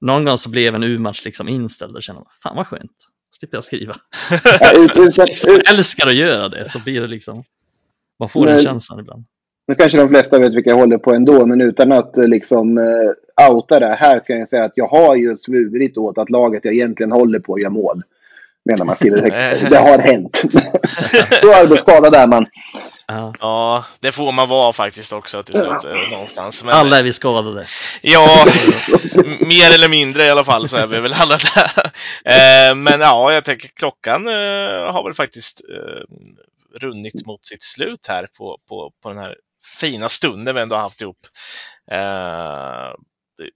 någon gång så blev en U-match liksom inställd och känner man, fan vad skönt, slipper jag skriva. Ja, ut, ut, ut, jag älskar att göra det, så blir det liksom, man får den Men- känslan ibland. Nu kanske de flesta vet vilka jag håller på ändå, men utan att eh, liksom uh, outa det. Här ska jag säga att jag har ju svurit åt att laget jag egentligen håller på gör mål. Medan man skriver texter. Det har hänt. Så arbetsskadad är man. Ja. ja, det får man vara faktiskt också till slut eh, någonstans. Men, Alla är vi skadade. Ja, mer eller mindre i alla fall så är vi väl alla där. Eh, men ja, jag tänker klockan eh, har väl faktiskt eh, runnit mot sitt slut här på, på, på den här fina stunden vi ändå har haft ihop. Eh,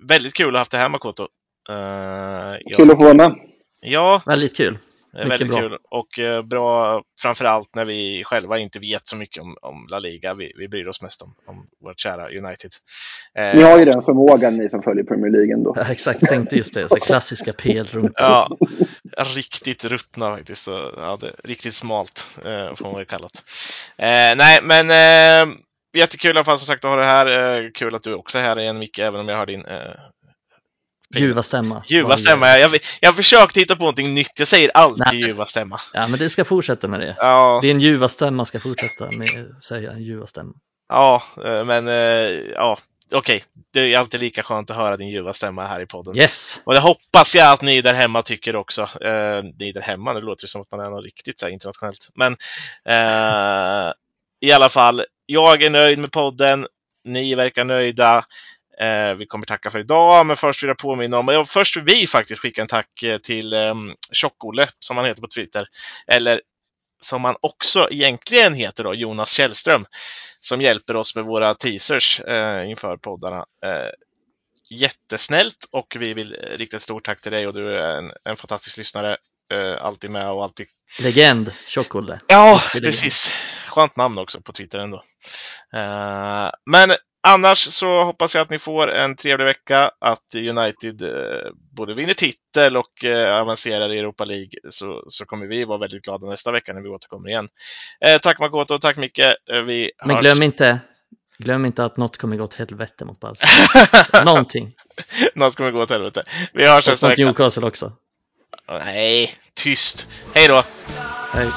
väldigt kul att ha haft det här Makoto. Eh, Kul att få vara med. ja, Väldigt kul. Mycket väldigt bra. kul och eh, bra framförallt när vi själva inte vet så mycket om, om La Liga. Vi, vi bryr oss mest om, om vårt kära United. Eh, Ni har ju den förmågan ni som följer Premier League ändå. Ja, exakt, tänkte just det. Så klassiska PL-runkor. Ja, riktigt ruttna faktiskt. Ja, det, riktigt smalt eh, får man väl kalla det. Eh, nej, men eh, jättekul i alla fall som sagt att ha det här. Eh, kul att du också är här igen Micke, även om jag har din eh, Ljuva stämma. ljuva stämma. Jag, jag, jag försökte hitta på någonting nytt. Jag säger alltid Nej. ljuva stämma. Ja, men det ska fortsätta med det. Ja, Din ljuva stämma ska fortsätta med att säga en ljuva stämma. ja eh, men ja, okej. Det är alltid lika skönt att höra din ljuva stämma här i podden. Yes! Och det hoppas jag att ni där hemma tycker också. Eh, ni där hemma, nu låter det som att man är något riktigt så här, internationellt. Men eh, i alla fall, jag är nöjd med podden. Ni verkar nöjda. Eh, vi kommer tacka för idag, men först vill jag påminna om, ja, först vill vi faktiskt skicka en tack eh, till eh, Tjock-Olle, som han heter på Twitter. Eller som han också egentligen heter då, Jonas Källström, som hjälper oss med våra teasers eh, inför poddarna. Eh, jättesnällt och vi vill rikta ett stort tack till dig och du är en, en fantastisk lyssnare. Eh, alltid med och alltid... Legend, Tjock-Olle. Ja, precis. Skönt namn också på Twitter ändå. Eh, men annars så hoppas jag att ni får en trevlig vecka, att United eh, både vinner titel och eh, avancerar i Europa League så, så kommer vi vara väldigt glada nästa vecka när vi återkommer igen. Tack Makoto, tack Micke. Vi Men hörs. glöm inte, glöm inte att något kommer gå åt helvete mot Barca. Någonting. Något kommer gå åt helvete. Vi hörs Och nästa vecka. Newcastle också. Nej, tyst. Hej då! Hej.